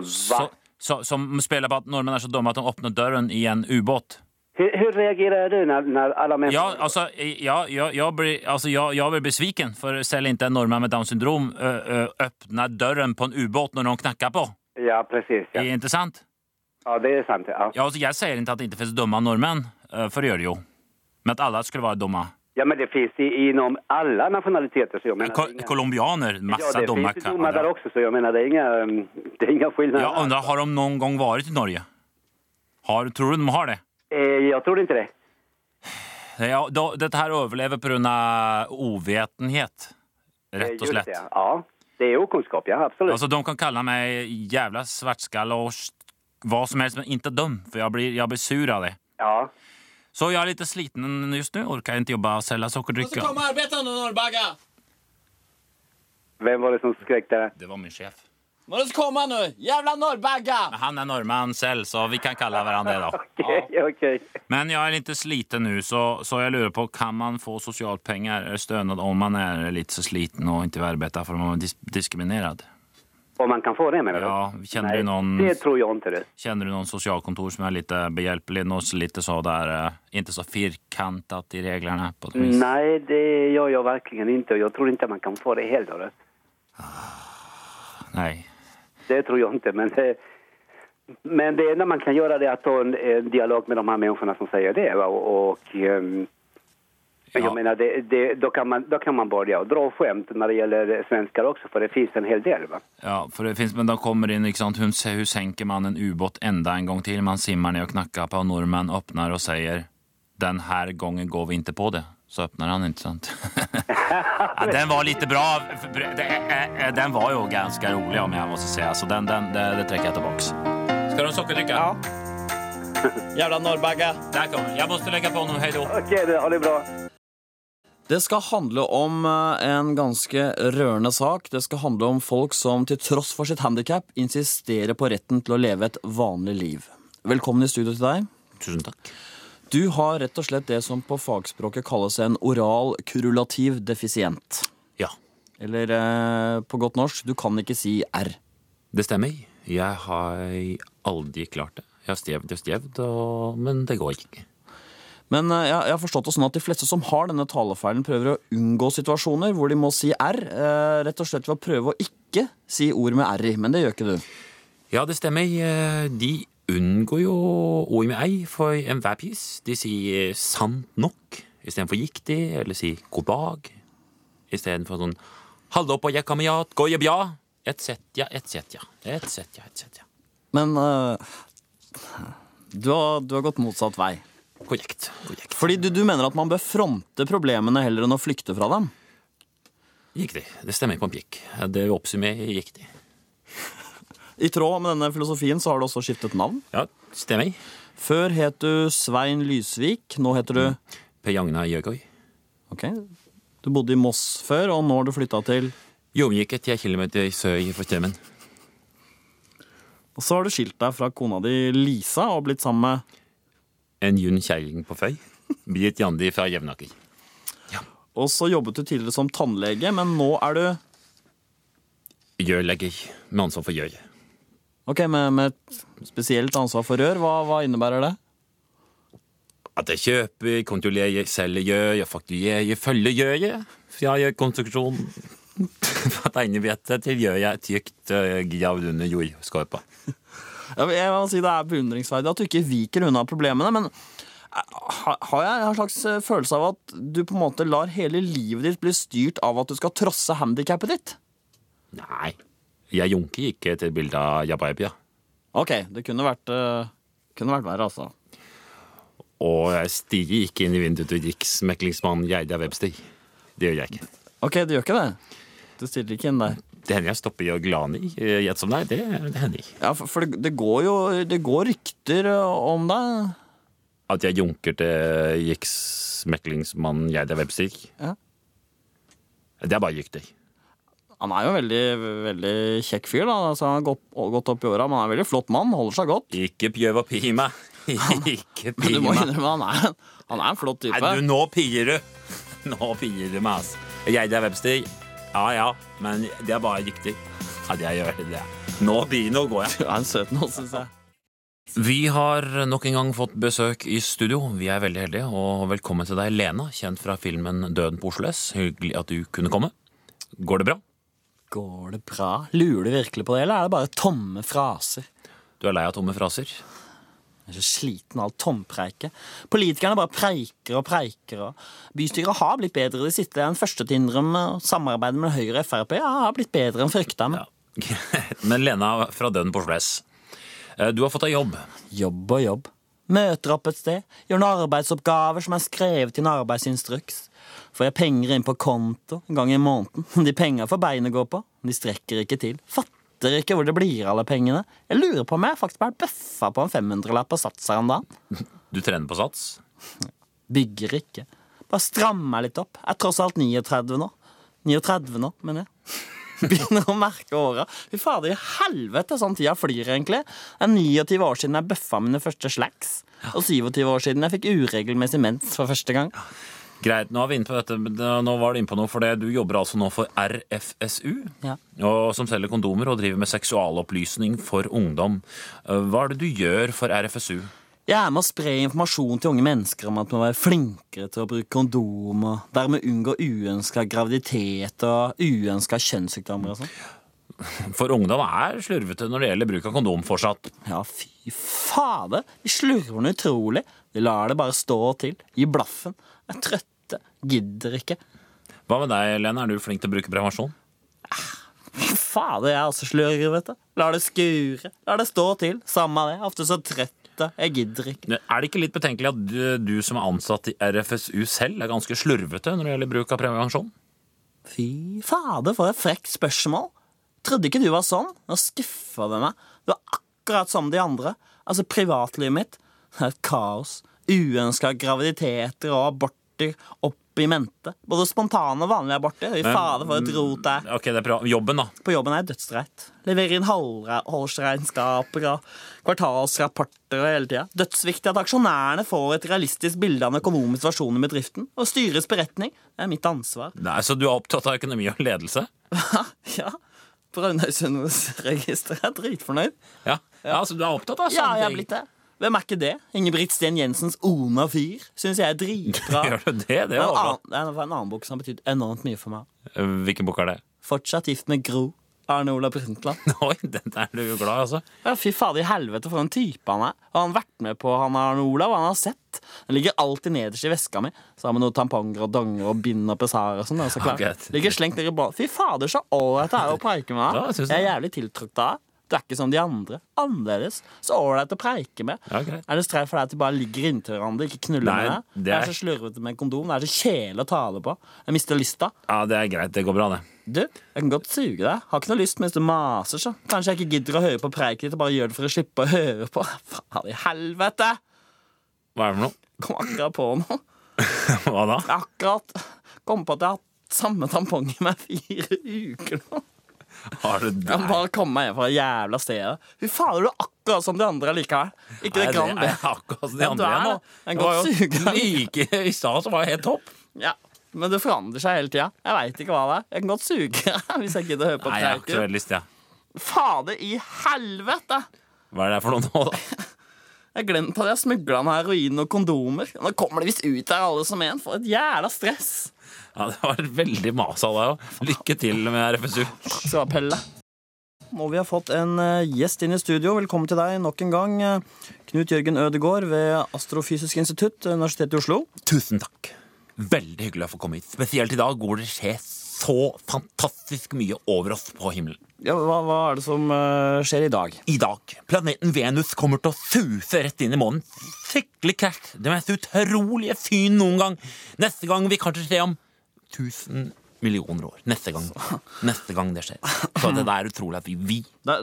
Så, Va? så, som spiller på at nordmenn er så dumme at de åpner døren i en ubåt. Hvordan reagerer du når, når alle människor... Ja, altså, ja, ja, jeg, blir, altså, jeg, jeg blir besviken, for selv ikke en nordmann med Downs syndrom uh, uh, åpner døren på en ubåt når noen knakker på. Ja, precis. Ja. Er ikke sant? ja, det är sant. Ja. Ja, jeg sier ikke at det ikke finnes dumme nordmenn, uh, for det gjør det jo. Men at alle skulle være dumme. ja, men det finns i, inom alla nationaliteter. Så jag menar, Ko är inga... colombianer, masse Ja, det dumme finns ju där också, så jag menar det är inga, um, det är inga skillnader. Jeg undrer, har de noen gang vært i Norge? Har, tror du de har det? Eh, jag tror inte det. Ja, da, dette her overlever pga. uvitenhet, Eh, rett og slett. just slett. Det. Ja, det är okunskap, ja absolut. Altså, de kan kalle meg jævla svartskalle og hva som helst, men ikke dum, for jeg blir, jeg blir sur av det. Ja. Så jeg er litt sliten just nu, orker ikke jobbe og selge sokkerdrikke. arbeidsplassen, Norrbagga! Vem var det som skrek deg? Det var min sjef. Må du komme nå! Jævla Norrbagga! Han er nordmann selv, så vi kan kalle hverandre det. da. Okay, okay. Men jeg er litt sliten nå, så, så jeg lurer på kan man få sosialpenger eller stønad om man er litt så sliten og ikke vil arbeide for man er dis diskriminert? Om man kan få det mener du? Ja, kjenner Nei, du noen, det tror jeg ikke. Det. Kjenner du noen sosialkontor som er litt eh, behjelpelig? Noe litt så der, eh, ikke så firkantet i reglene? på et vis? Nei, det gjør jeg virkelig ikke, og jeg tror ikke man kan få det heller. Nei. Det tror jag inte. Men, det, men det enda man kan göra det är att ta en, en dialog med de här människorna som säger det. va? Och, och ehm, Ja. jag menar, det, det, då, kan man, då kan man börja och dra skämt när det gäller svenskar också, för det finns en hel del. Va? Ja, for det finnes, men da kommer inn, ikke sant, hun, hun senker man en ubåt enda en gang til, man simmer ned og knakker på, og nordmenn åpner og sier, den her gangen går vi ikke på det. Så åpner han, ikke sant? ja, den var litt bra. Eh, eh, Den var jo ganske rolig, om jeg må si. Så den, den, det, det trekker jeg tilbake. Skal du ha sokkerdrikke? Ja. Jævla Norrbagga. Der kommer Jeg måtte legge på noe. Hei då. Okej, det- ha det bra. Det skal handle om eh, en ganske rørende sak. Det skal handle om folk som til tross for sitt handikap insisterer på retten til å leve et vanlig liv. velkommen i studio til deg. Tusen takk. Du har rett og slett det som på fagspråket kalles en oral kurulativ defisient. Ja, Eller eh, på godt norsk, du kan ikke si R. det stemmer. Jeg har aldri klart det. Jeg har stjevd og stjevd, og... men det går ikke. Men eh, jeg, har forstått det sånn at de fleste som har denne talefeilen, prøver å unngå situasjoner hvor de må si R. Eh, rett og slett ved å prøve å ikke si ord med R i. Men det gjør ikke du. Ja, det stemmer. De unngår jo ord med ei for enhver pris. De sier sant nok istedenfor giktig, eller sier god dag istedenfor sånn hallo på jeg kamerat, går jeg bra? Et setja, et setja, et setja, et setja. Men uh, du, har, du har gått motsatt vei. Korrekt. korrekt. Fordi du, du mener at man bør fronte problemene heller enn å flykte fra dem. Riktig. Det stemmer på en pikk. Det oppsummerer riktig. I tråd med denne filosofien så har du også skiftet navn. Ja, stemmer. Før het du Svein Lysvik. Nå heter du Per Jagna Jørgøy. Ok, Du bodde i Moss før, og nå har du flytta til Jomgikk tre kilometer sør for Strømmen. Og så har du skilt deg fra kona di Lisa og blitt sammen med En Jun kjerring på Føy. Britt Jandi fra Jevnaker. Og så jobbet du tidligere som tannlege, men nå er du Gjørlegger med ansvar for gjør. Ok, med, med et spesielt ansvar for rør. Hva, hva innebærer det? At jeg kjøper, kontrollerer, selger gjør, jeg fakturerer, følger gjør. Fra gjørkonstruksjon fra tegnebrettet til gjør jeg tykt uh, gravd under jordskorpa. Jeg, jeg må si Det er beundringsverdig at du ikke viker unna problemene, men eh, har har jeg en slags eh, følelse av at du på en måte lar hele livet ditt bli styrt av at du skal trosse handikappet ditt? Nei, jeg junker ikke til bildet av Jabaibia. Ok, det kunne vært, eh, kunne vært verre, altså. Og jeg stiger ikke inn i vinduet til riksmeklingsmann Geida Webster. Det gjør jeg ikke. Ok, du gjør ikke det? Du stiller ikke inn der? Det hender jeg stopper i Glani eh, gjett som deg. Det, det hender ikke. Ja, for, for det, det går jo det går rykter eh, om deg. At jeg junker til riksmeklingsmann Geida Webster. Ja. Det er bare rykter. Han er jo en veldig, veldig kjekk fyr. da altså, Han har gått, gått opp i åra, men han er en veldig flott mann. Holder seg godt. Ikke pjøv og pi meg. Ikke Men du må innrømme han er, han er en flott type. Nei, du, nå pier du. Nå pier du meg, altså. Geida Webster. Ja ja, men det er bare riktig. At jeg gjør det. Nå pier Nå går jeg. Du er en søt nå, syns jeg. Vi har nok en gang fått besøk i studio. Vi er veldig heldige. Og velkommen til deg, Lena, kjent fra filmen Døden på Oslo S. Hyggelig at du kunne komme. Går det bra? Går det bra? Lurer du virkelig på det, eller er det bare tomme fraser? Du er lei av tomme fraser? Jeg er så sliten av alt tompreiket. Politikerne bare preiker og preiker. og Bystyret har blitt bedre i det siste. Den første til å innrømme Samarbeidet med Høyre og Frp ja, har blitt bedre enn frykta. Men Men Lena fra Døden på Oslo eh, Du har fått deg jobb. jobb og jobb. Møter opp et sted, gjør noen arbeidsoppgaver som er skrevet i en arbeidsinstruks. Får jeg penger inn på konto en gang i måneden. De penga får beinet gå på, de strekker ikke til. Fatter ikke hvor det blir av alle pengene. Jeg lurer på om jeg faktisk bare bøffa på en 500-lapp og sats her om dagen. Du trener på sats. Bygger ikke. Bare strammer meg litt opp. Jeg er tross alt 39 nå. 39 nå, mener jeg. Begynner å merke åra. Fy fader i helvete, sånn tida flyr, egentlig. Det er 29 år siden jeg bøffa mine første slacks. Og 27 år siden jeg fikk uregelmessig mens for første gang. Greit, nå dette. Nå var du inne på noe, for det. Du jobber altså nå for RFSU, Ja. og, som selger kondomer og driver med seksualopplysning for ungdom. Eh, Hva er det du gjør for RFSU? Jeg er med å spre informasjon til unge mennesker om at man må være flinkere til å bruke kondom, og dermed unngå uønska graviditet og uønska kjønnssykdommer og sånn. For ungdom er slurvete når det gjelder bruk av kondom fortsatt. Ja, fy fader. De slurver noe utrolig. De lar det bare stå til. Gi blaffen. Jeg er trøtte. Gidder ikke. Hva med deg, Lene? Er du flink til å bruke prevensjon? Fader, jeg er også slurver, vet du. Lar det skure. Lar det stå til. Samme det. Ofte så trøtte. Jeg gidder ikke. Er det ikke litt betenkelig at du, du som er ansatt i RFSU selv, er ganske slurvete når det gjelder bruk av prevensjon? Fy fader, for et frekt spørsmål. Trodde ikke du var sånn. Nå skuffa du meg. Du er akkurat som de andre. Altså, privatlivet mitt det er et kaos. Uønska graviditeter og aborter. oppe i mente. Både spontane og vanlige aborter. Fy fader, for et rot det er. Ok, det er bra. Jobben, da. På jobben er jeg dødsdreit. Leverer inn halvårsregnskaper og kvartalsrapporter og hele tida. Dødsviktig at aksjonærene får et realistisk bilde av den økonomiske situasjonen i bedriften. Og styrets beretning. Det er mitt ansvar. Nei, Så du er opptatt av økonomi og ledelse? ja. Brønnøysundregisteret er dritfornøyd. Ja, ja så du er opptatt av sånne ting? Ja, jeg er blitt det. Hvem er ikke det? Ingebrigt Sten Jensens Ona fyr syns jeg er dritbra. Gjør du det? Det var bra. var en, en annen bok som har betydd enormt mye for meg. Hvilken bok er det? Fortsatt gift med Gro. Arne Olav Brundtland. Oi, den er du jo glad i, altså. Ja, fy fader i helvete, for en type han er. Har han vært med på han Arne Olav? Han har sett. Den ligger alltid nederst i veska mi, sammen med noen tamponger og donger og bind og pesar og sånn. er så. Ligger slengt nedi båten. Fy fader, så ålreit det er å preike med jeg Jeg er jævlig tiltrukket av Du er ikke som de andre. Annerledes. Så ålreit å preike med. Okay. Er det streit for deg at de bare ligger inntil hverandre, ikke knuller Nei, med deg? det Det er- er så slurvete med kondom. Det er så kjedelig å ta det på. Jeg mister lysta. Ja, det er greit. Det går bra, det. Du, jeg kan godt suge deg. Har ikke noe lyst mens du maser, så. Kanskje jeg ikke gidder å høre på preiket ditt og bare gjør det for å slippe å høre på. Faen i helvete! Hva er det for noe? Kom akkurat på noe. Hva da? Jeg akkurat kom på at jeg har hatt samme tampong i meg fire uker nå. Har du Jeg må bare komme meg hjem fra jævla stedet. Fy fader, du er akkurat som de andre likevel. Ikke det kan det det. akkurat som de andre igjen nå. det. En godt jo suger. like i stad som var helt topp. Ja, men det forandrer seg hele tida. Jeg veit ikke hva det er. Jeg kan godt suge hvis jeg gidder å høre på Nei, jeg har ikke så veldig lyst, jeg. Fader i helvete! Hva er det for noe nå, da? Jeg har glemt at jeg smugla heroin og kondomer. Nå kommer de visst ut her alle som en. For et jævla stress. Ja, det var veldig mas av deg òg. Lykke til med RFSU. Skal ha Pelle. Og vi har fått en eh, gjest inn i studio. Velkommen til deg nok en gang. eh, Knut Jørgen Ødegård ved Astrofysisk institutt, Universitetet i Oslo. Tusen takk. Veldig hyggelig å få komme hit. Spesielt i dag hvor det skjer så fantastisk mye over oss på himmelen. Ja, hva, hva er det som uh, skjer i dag? I dag. Planeten Venus kommer til å suse rett inn i månen. Skikkelig krasj. Det mest utrolige syn noen gang. Neste gang vi kanskje ser om 1000 millioner år. Neste gang. Neste gang det skjer. Så det er utrolig at vi, vi,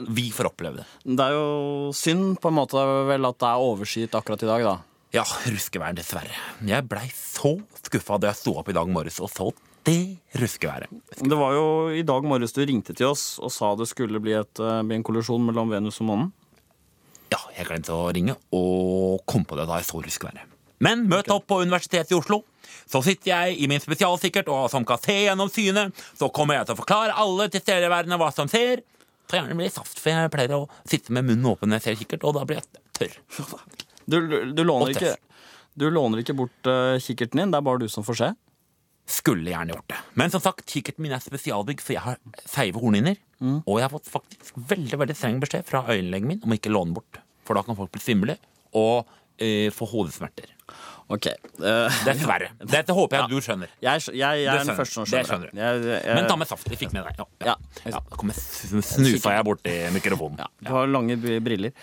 vi får oppleve det. Det er jo synd på en måte vel at det er overskyet akkurat i dag, da. Ja, ruskevær, dessverre. Jeg blei så skuffa da jeg sto opp i dag morges og så det ruskeværet. Det var jo i dag morges du ringte til oss og sa det skulle bli, et, eh, bli en kollisjon mellom Venus og månen. Ja, jeg glemte å ringe og kom på det da jeg så ruskeværet. Men møt opp på Universitetet i Oslo. Så sitter jeg i min spesialsikkert og som kan se gjennom synet. Så kommer jeg til å forklare alle tilstedeværende hva som ser. Ta gjerne blir litt saft, for jeg pleier å sitte med munnen åpen når jeg ser kikkert, og da blir jeg tørr. Du, du, du, låner, ikke, du låner ikke bort uh, kikkerten din, det er bare du som får se. Skulle gjerne gjort det. Men som sagt, kikkerten min er spesialbygd, for jeg har skeive hornhinner. Og jeg har fått faktisk veldig veldig streng beskjed fra øyelegen min om å ikke låne bort. For da kan folk bli svimle og eh, hovedsmerter hodesmerter. Ok. Uh, Dessverre. Dette håper jeg du skjønner. jeg, jeg, jeg er den første som skjønner Det skjønner Jeg, Men ta med saft. Jeg fikk med deg. Ja, ja. Ja. ja snusa jeg borti mikrofonen. ja, Du har lange br- briller.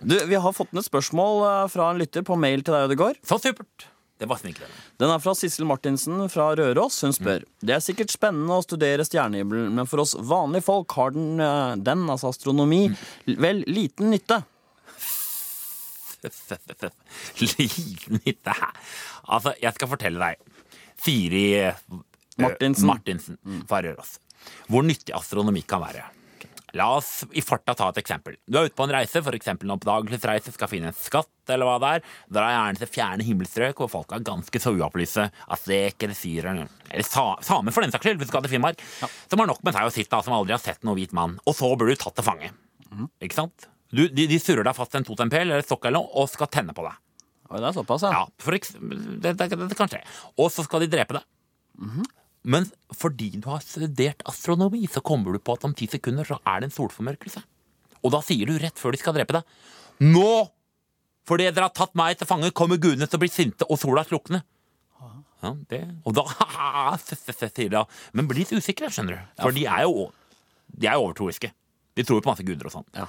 Du, vi har fått inn et spørsmål eh, fra en lytter på mail til deg, Ødegaard. Så supert. Det var snikt. Den er fra Sissel Martinsen fra Røros. Hun spør Det er sikkert spennende å studere stjernehimmelen, men for oss vanlige folk har den, eh, den altså astronomi, vel liten nytte. Liten hytte. Altså, jeg skal fortelle deg. Siri eh, Martinsen. Martinsen fra Røros. Hvor nyttig astronomi kan være. La oss i farta ta et eksempel. Du er ute på en reise, f.eks. en oppdagelsesreise, skal finne en skatt, eller hva det er. Dra gjerne til fjerne himmelstrøk hvor folk er ganske så uopplyste. Aztek eller syrer, eller sa, samer for den saks skyld, hvis du skal til Finnmark. Som har nok med seg å sitte, som aldri har sett noen hvit mann. Og så burde du tatt til fange. Ikke sant? Du, de, de surrer deg fast en totempel eller stokk eller noe, og skal tenne på deg. Oi, det er såpass, ja. Ja, for det, det, det kan skje. Og så skal de drepe deg. Men fordi du har studert astronomi, så kommer du på at om ti sekunder så er det en solformørkelse. Og da sier du rett før de skal drepe deg Nå! Fordi dere har tatt meg til fange, kommer gudene til å bli sinte, og sola slukner. Ja, det, og da sier de Men blir litt usikre, skjønner du. For de er jo De er jo overtroiske. De tror jo på masse guder og sånn. Ja.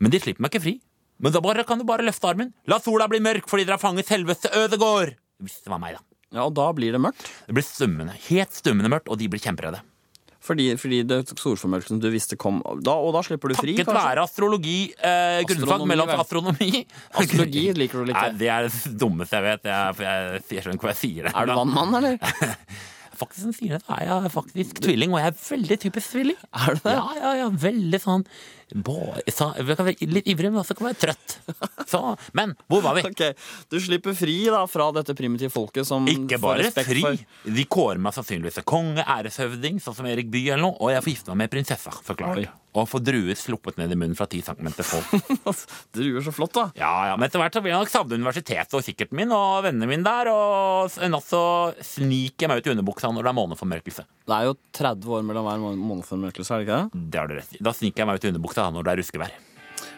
Men de slipper meg ikke fri. Men da bare, kan du bare løfte armen. La sola bli mørk fordi dere har fanget selveste Ødegård! Hvis det var meg, da. ja. Og da blir det mørkt. Det blir stummende, helt stummende mørkt, og de blir kjemperedde. Fordi, fordi det solformørkelsen du visste kom da, Og da slipper du fri, Takket kanskje? være astrologi, eh, grunnfag Astronomi, mellom astronomi Astrologi liker du Nei, ikke. det er det dummeste jeg vet. Jeg, jeg, jeg skjønner ikke hva jeg sier. Det. Er du vannmann, eller? Faktisk det, så er jeg faktisk tvilling, og jeg er veldig typisk tvilling. Er du det? Ja, ja, ja, veldig sånn bå- så, Jeg kan være litt ivrig, men også kan være trøtt. Så, men hvor var vi? Okay. Du slipper fri da fra dette primitive folket som Ikke bare fri. for- De kårer meg sannsynligvis til konge, æreshøvding, sånn som Erik Bye eller noe, og jeg får gifte meg med prinsessa, forklart. Oi. Og få druer sluppet ned i munnen fra ti centimeter folk. Druer så flott, da. Ja, ja, men etter hvert så vil jeg nok savne universitetet og kikkerten min og vennene mine der, og en natt så sniker jeg meg ut i underbuksa når det er måneformørkelse. Det er jo 30 år mellom hver må- måneformørkelse, er det ikke det? Det har du rett i. Da sniker jeg meg ut i underbuksa når det er ruskevær.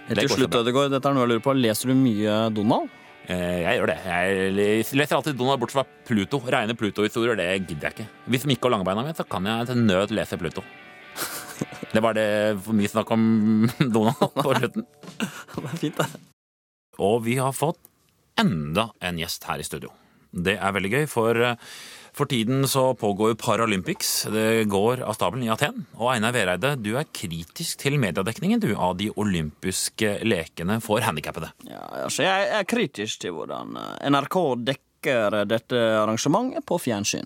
Helt Det til slutt. Ødegaard, dette er noe jeg lurer på. Leser du mye Donald? Eh, Jeg gjør det. Jeg leser alltid Donald bort fra Pluto. Reine Pluto-historier, det gidder jeg ikke. Hvis Mikke og Langbeina med, så kan jeg til nød lese Pluto. Det var det for mye snakk om Donald på slutten. Det er fint, det. Og vi har fått enda en gjest her i studio. Det er veldig gøy, for eh, for tiden så pågår jo Paralympics. Det går av stabelen i Aten. Og Einar Vereide, du er kritisk til mediedekningen du, av de olympiske lekene for handikappede. Ja, altså, jeg er kritisk til hvordan eh, NRK dekker dette arrangementet på fjernsyn.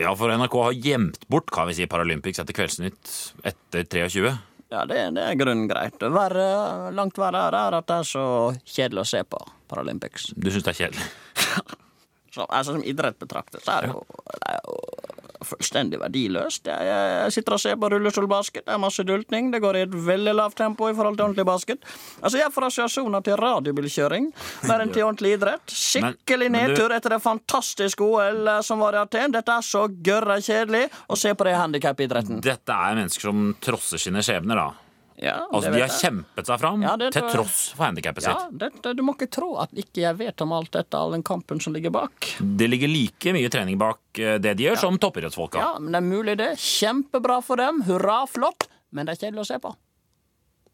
Ja, for NRK har gjemt bort kan vi si, Paralympics etter Kveldsnytt etter 23. Ja, det, det er grunnen greit. Verre, langt verre er er at det er så kjedelig å se på Paralympics. Du syns det er kjedelig? Så, altså, som idrett betraktet, så er det jo, det er jo fullstendig verdiløst. Jeg, jeg, jeg sitter og ser på rullestolbasket, det er masse dultning, det går i et veldig lavt tempo i forhold til ordentlig basket. Altså, jeg får assosiasjoner til radiobilkjøring mer enn til ordentlig idrett. Skikkelig Men- men du- nedtur etter det fantastiske OL eh, som var i Aten. Dette er så gørra kjedelig å se på det handikapidretten. Dette er mennesker som trosser sine skjebner, da. Ja, Altså, De har jeg. kjempet seg fram Ja, til tross for handikappet Ja, sitt. dette, du må ikke tro at ikke jeg vet om alt dette, all den kampen som ligger bak. Det ligger like mye trening bak eh, det de gjør, som toppidrettsfolka. Ja, men det er mulig det. Kjempebra for dem. Hurra, flott. Men det er kjedelig å se på.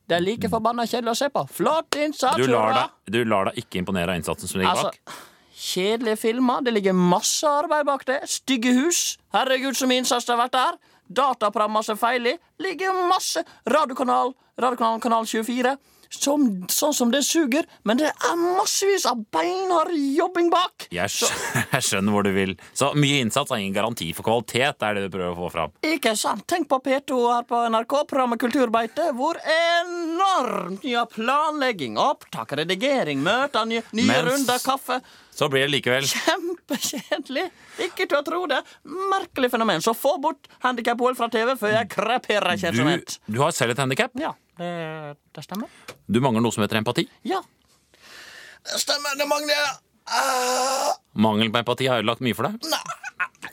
Det er like forbanna kjedelig å se på. Flott innsats, Du lar, hurra! deg, du lar deg ikke imponere av innsatsen som ligger Altså, bak? kjedelige filmer. Det ligger masse arbeid bak det. Stygge hus. Herregud, så mye innsats det har vært der. Dataprogram som feiler. Ligger masse Radiokanal, radiokanal kanal 24. Som, sånn som det suger, men det er massevis av beinhard jobbing bak. Jeg, skj jeg skjønner hvor du vil. Så mye innsats er ingen garanti for kvalitet, det er det du prøver å få fram. Ikke sant? Tenk på P2 her på NRK, programmet Kulturbeite, hvor enormt mye planlegging, opptak, redigering, møter, nye, nye runder, kaffe Så blir det likevel Kjempekjedelig! Ikke til å tro det. Merkelig fenomen. Så få bort handikap-OL fra TV før jeg kreperer av du, du har selv et handikap. Ja, det, det stemmer. Du mangler noe som heter empati. Ja. Det stemmer, det mangler jeg. Uh... Mangel på empati har ødelagt mye for deg. nei,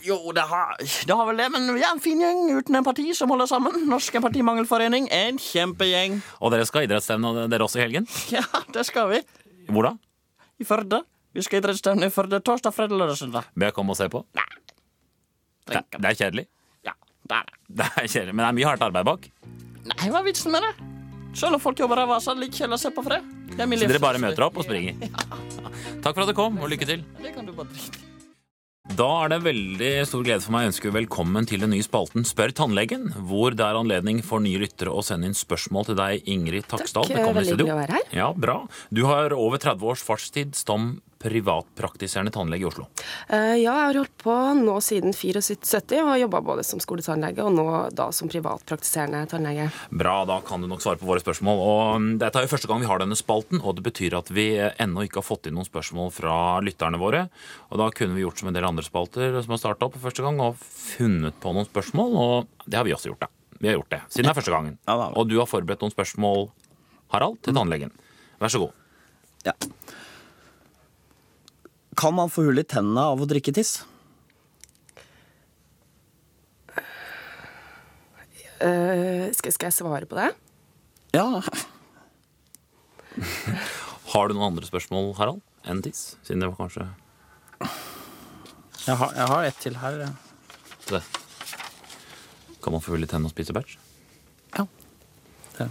jo, det har, det har vel det, men vi er en fin gjeng uten empati som holder sammen. Norsk Empatimangelforening. En kjempegjeng. Og dere skal ha idrettsstevne dere også i helgen. Ja, det skal vi. Hvor da? I Førde. Vi skal idrettsstevne i Førde torsdag, fredag, lørdag, søndag. Bør jeg komme og se på? Det, det er kjedelig. Ja, det er det. Det er kjedelig, Men det er mye hardt arbeid bak. Nei, hva er vitsen med det? Selv om folk jobber ræva, så er det like kjedelig å se på fred. det. er min Så dere bare møter opp og springer. Takk for at du kom, og lykke til. Det kan du bare drite. Da er det veldig stor glede for meg å ønske velkommen til den nye spalten Spør tannlegen, hvor det er anledning for nye lyttere å sende inn spørsmål til deg, Ingrid Taksdal. Takk, veldig hyggelig å være her. Ja, bra. Du har over 30 års fartstid som privatpraktiserende tannlege i Oslo. Eh, ja, jeg har holdt på nå siden 74 og har jobba både som skoletannlege og nå da som privatpraktiserende tannlege. Bra, da kan du nok svare på våre spørsmål. Og mm, Dette er jo første gang vi har denne spalten, og det betyr at vi eh, ennå ikke har fått inn noen spørsmål fra lytterne våre. Og da kunne vi gjort som en del andre spalter som har starta opp for første gang, og funnet på noen spørsmål, og det har vi også gjort, da. Vi har gjort det, siden det er første gangen. Ja, da. Og du har forberedt noen spørsmål, Harald, til tannlegen. Vær så god. Ja. Kan man få hull i tennene av å drikke tiss? Uh, skal, skal jeg svare på det? Ja. Har du noen andre spørsmål, Harald, enn tiss? Siden det var kanskje Jeg har, jeg har et til her. ja. det. Kan man få hull i tennene og spise bæsj? Ja. Det.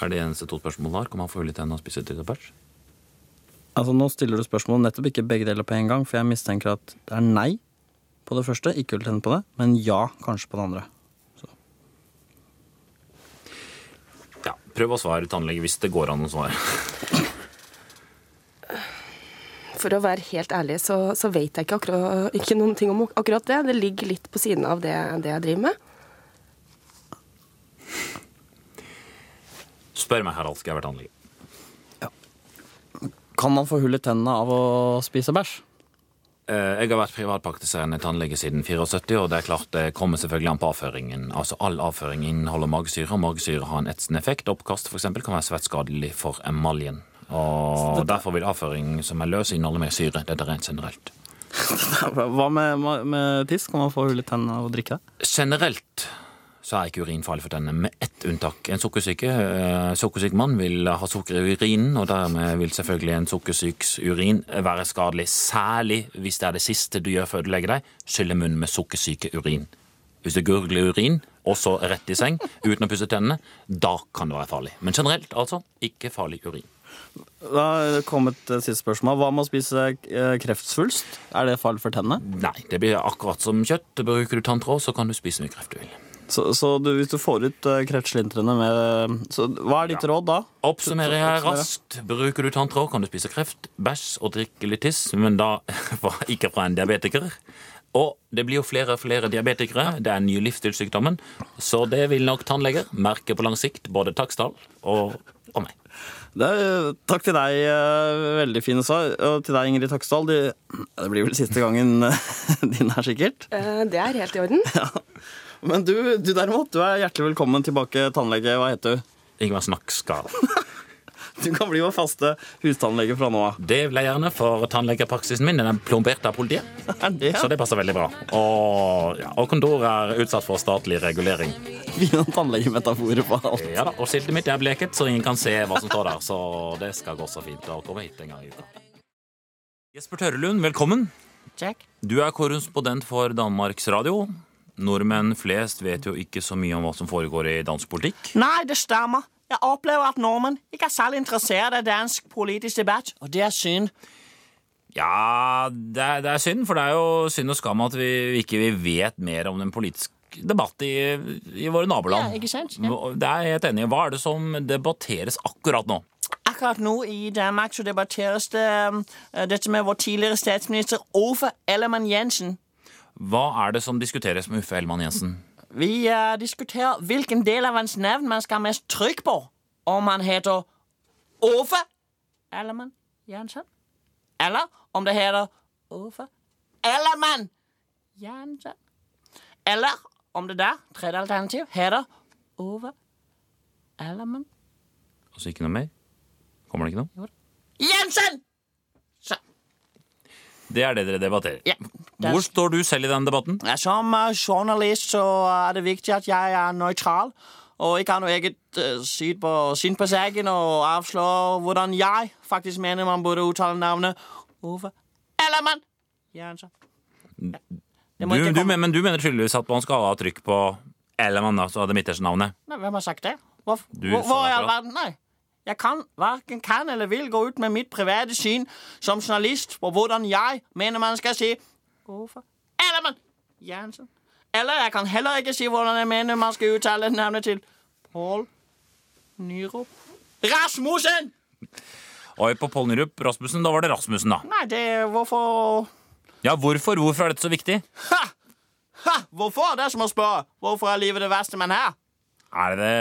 Er det eneste to spørsmålene har? Kan man få hull i tennene og spise bæsj? Altså Nå stiller du spørsmål nettopp ikke begge deler på en gang, for jeg mistenker at det er nei på det første, ikke vil tenne på det, men ja kanskje på det andre. Så. Ja, prøv å svare tannlege hvis det går an å svare. For å være helt ærlig så, så vet jeg ikke, akkurat, ikke noen ting om akkurat det. Det ligger litt på siden av det, det jeg driver med. Spør meg, Harald, skal jeg være tannlege? Kan man få hull i tennene av å spise bæsj? Eh, Jeg har vært privatpraktiserende tannlege siden 74, og det er klart det kommer selvfølgelig an på avføringen. Altså All avføring inneholder magesyre, og magesyre har en etsende effekt. Oppkast for eksempel, kan være svært skadelig for emaljen. Og Derfor vil avføring som er løs, inneholde mer syre. Det er rent generelt. Hva med, med tiss? Kan man få hull i tennene av å drikke det? Generelt så er ikke urin farlig for tennene, med ett unntak. En sukkersyke, eh, sukkersyk mann vil ha sukker i urinen, og dermed vil selvfølgelig en sukkersyks urin være skadelig. Særlig hvis det er det siste du gjør før du legger deg, skylle munnen med sukkersyke urin. Hvis du gurgler urin, og så rett i seng, uten å pusse tennene, da kan det være farlig. Men generelt, altså, ikke farlig urin. Da er det kommet et siste spørsmål. Hva med å spise eh, kreftsvulst? Er det farlig for tennene? Nei, det blir akkurat som kjøtt. Bruker du tanntråd, så kan du spise mye kreft du vil. Så, så du, hvis du får ut uh, kreftslintrene med så Hva er ditt råd da? Oppsummerer jeg raskt. Bruker du tanntråd, kan du spise kreft, bæsj og drikke litt tiss, men da ikke fra en diabetiker. Og det blir jo flere og flere diabetikere. Det er den nye livsstilssykdommen. Så det vil nok tannleger merke på lang sikt, både Taksdal og, og meg. Det er, takk til deg, eh, veldig fine svar. Og til deg, Ingrid Taksdal. Det, det blir vel siste gangen din her, sikkert. Eh, Det er helt i orden. Men du, du derimot, du er hjertelig velkommen tilbake, tannlege. Hva heter du? Ingvar Snakkskal. Du kan bli vår faste hustannlege fra nå av. Det vil jeg gjerne, for tannlegepraksisen min den er plombert av politiet. Det? Så det passer veldig bra. Og, ja, og kontoret er utsatt for statlig regulering. Fine tannlegemetaforer på alt. Ja da, Og skiltet mitt er bleket, så ingen kan se hva som står der. Så det skal gå så fint å komme hit en gang i uka. Jesper Tørrelund, velkommen. Check. Du er korrespondent for Danmarks Radio. Nordmenn flest vet jo ikke så mye om hva som foregår i dansk politikk. Nei, det stemmer. Jeg opplever at nordmenn ikke er særlig interessert i dansk politisk debatt, og det er synd. Ja, det er, det er synd, for det er jo synd og skam at vi ikke vi vet mer om den politiske debatt i, i våre naboland. Ja, ikke sant? Ja. Det er jeg helt enig i. Hva er det som debatteres akkurat nå? Akkurat nå i Danmark så debatteres det um, dette med vår tidligere statsminister Ove Ellemann Jensen. Hva er det som diskuteres med Uffe Ellemann Jensen? Vi uh, diskuterer hvilken del av hans navn man skal ha mest trykk på. Om han heter Uffe Ellemann Jensen, eller om det heter Uffe Ellemann Jensen. Eller om det der, tredje alternativ, heter Ove Ellemann Altså ikke noe mer? Kommer det ikke noe? Jensen! Det er det dere debatterer. ja, Hvor står du selv i den debatten? Som eh, journalist så er det viktig at jeg er nøytral og ikke har noe eget uh, syn på, syn på saken og avslår hvordan jeg faktisk mener man burde uttale navnet Ove Ellemann Jensen. Ja. Du, du, men, men du mener tydeligvis at man skal ha trykk på Ellemann, altså det midterste navnet? Nei, Hvem har sagt det? Hvor, hvor, hvor i all verden? Nei. Jeg kan hverken kan eller vil gå ut med mitt private syn som journalist på hvordan jeg mener man skal si Hvorfor? Eller man Jensen. Eller jeg kan heller ikke si hvordan jeg mener man skal uttale navnet til Pål Nyrup Rasmussen! Oi, på Pål Nyrup Rasmussen, da var det Rasmussen, da. Nei, det Hvorfor Ja, hvorfor? Hvorfor er dette så viktig? Ha! Ha! Hvorfor? Det er som å spørre hvorfor er livet det verste man har. Er det det?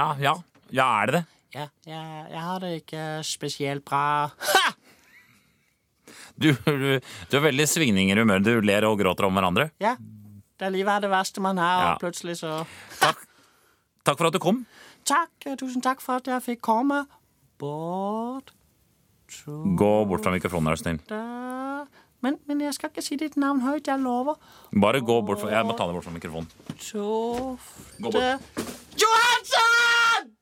Ja, ja. Ja, er det det? Ja, jeg, jeg har det ikke spesielt bra. Ha! Du, du, du har veldig svingninger i humøret. Du ler og gråter om hverandre. Ja. Det livet er det verste man har, Ja. plutselig så Takk. Takk for at du kom. Takk, eh, tusen takk for at jeg fikk komme. Bort Gå bort fra mikrofonen, er du snill. men, men jeg skal ikke si ditt navn høyt, jeg lover. Bare gå bort fra Jeg må ta deg bort fra mikrofonen. Gå Tofte bort. Johansson!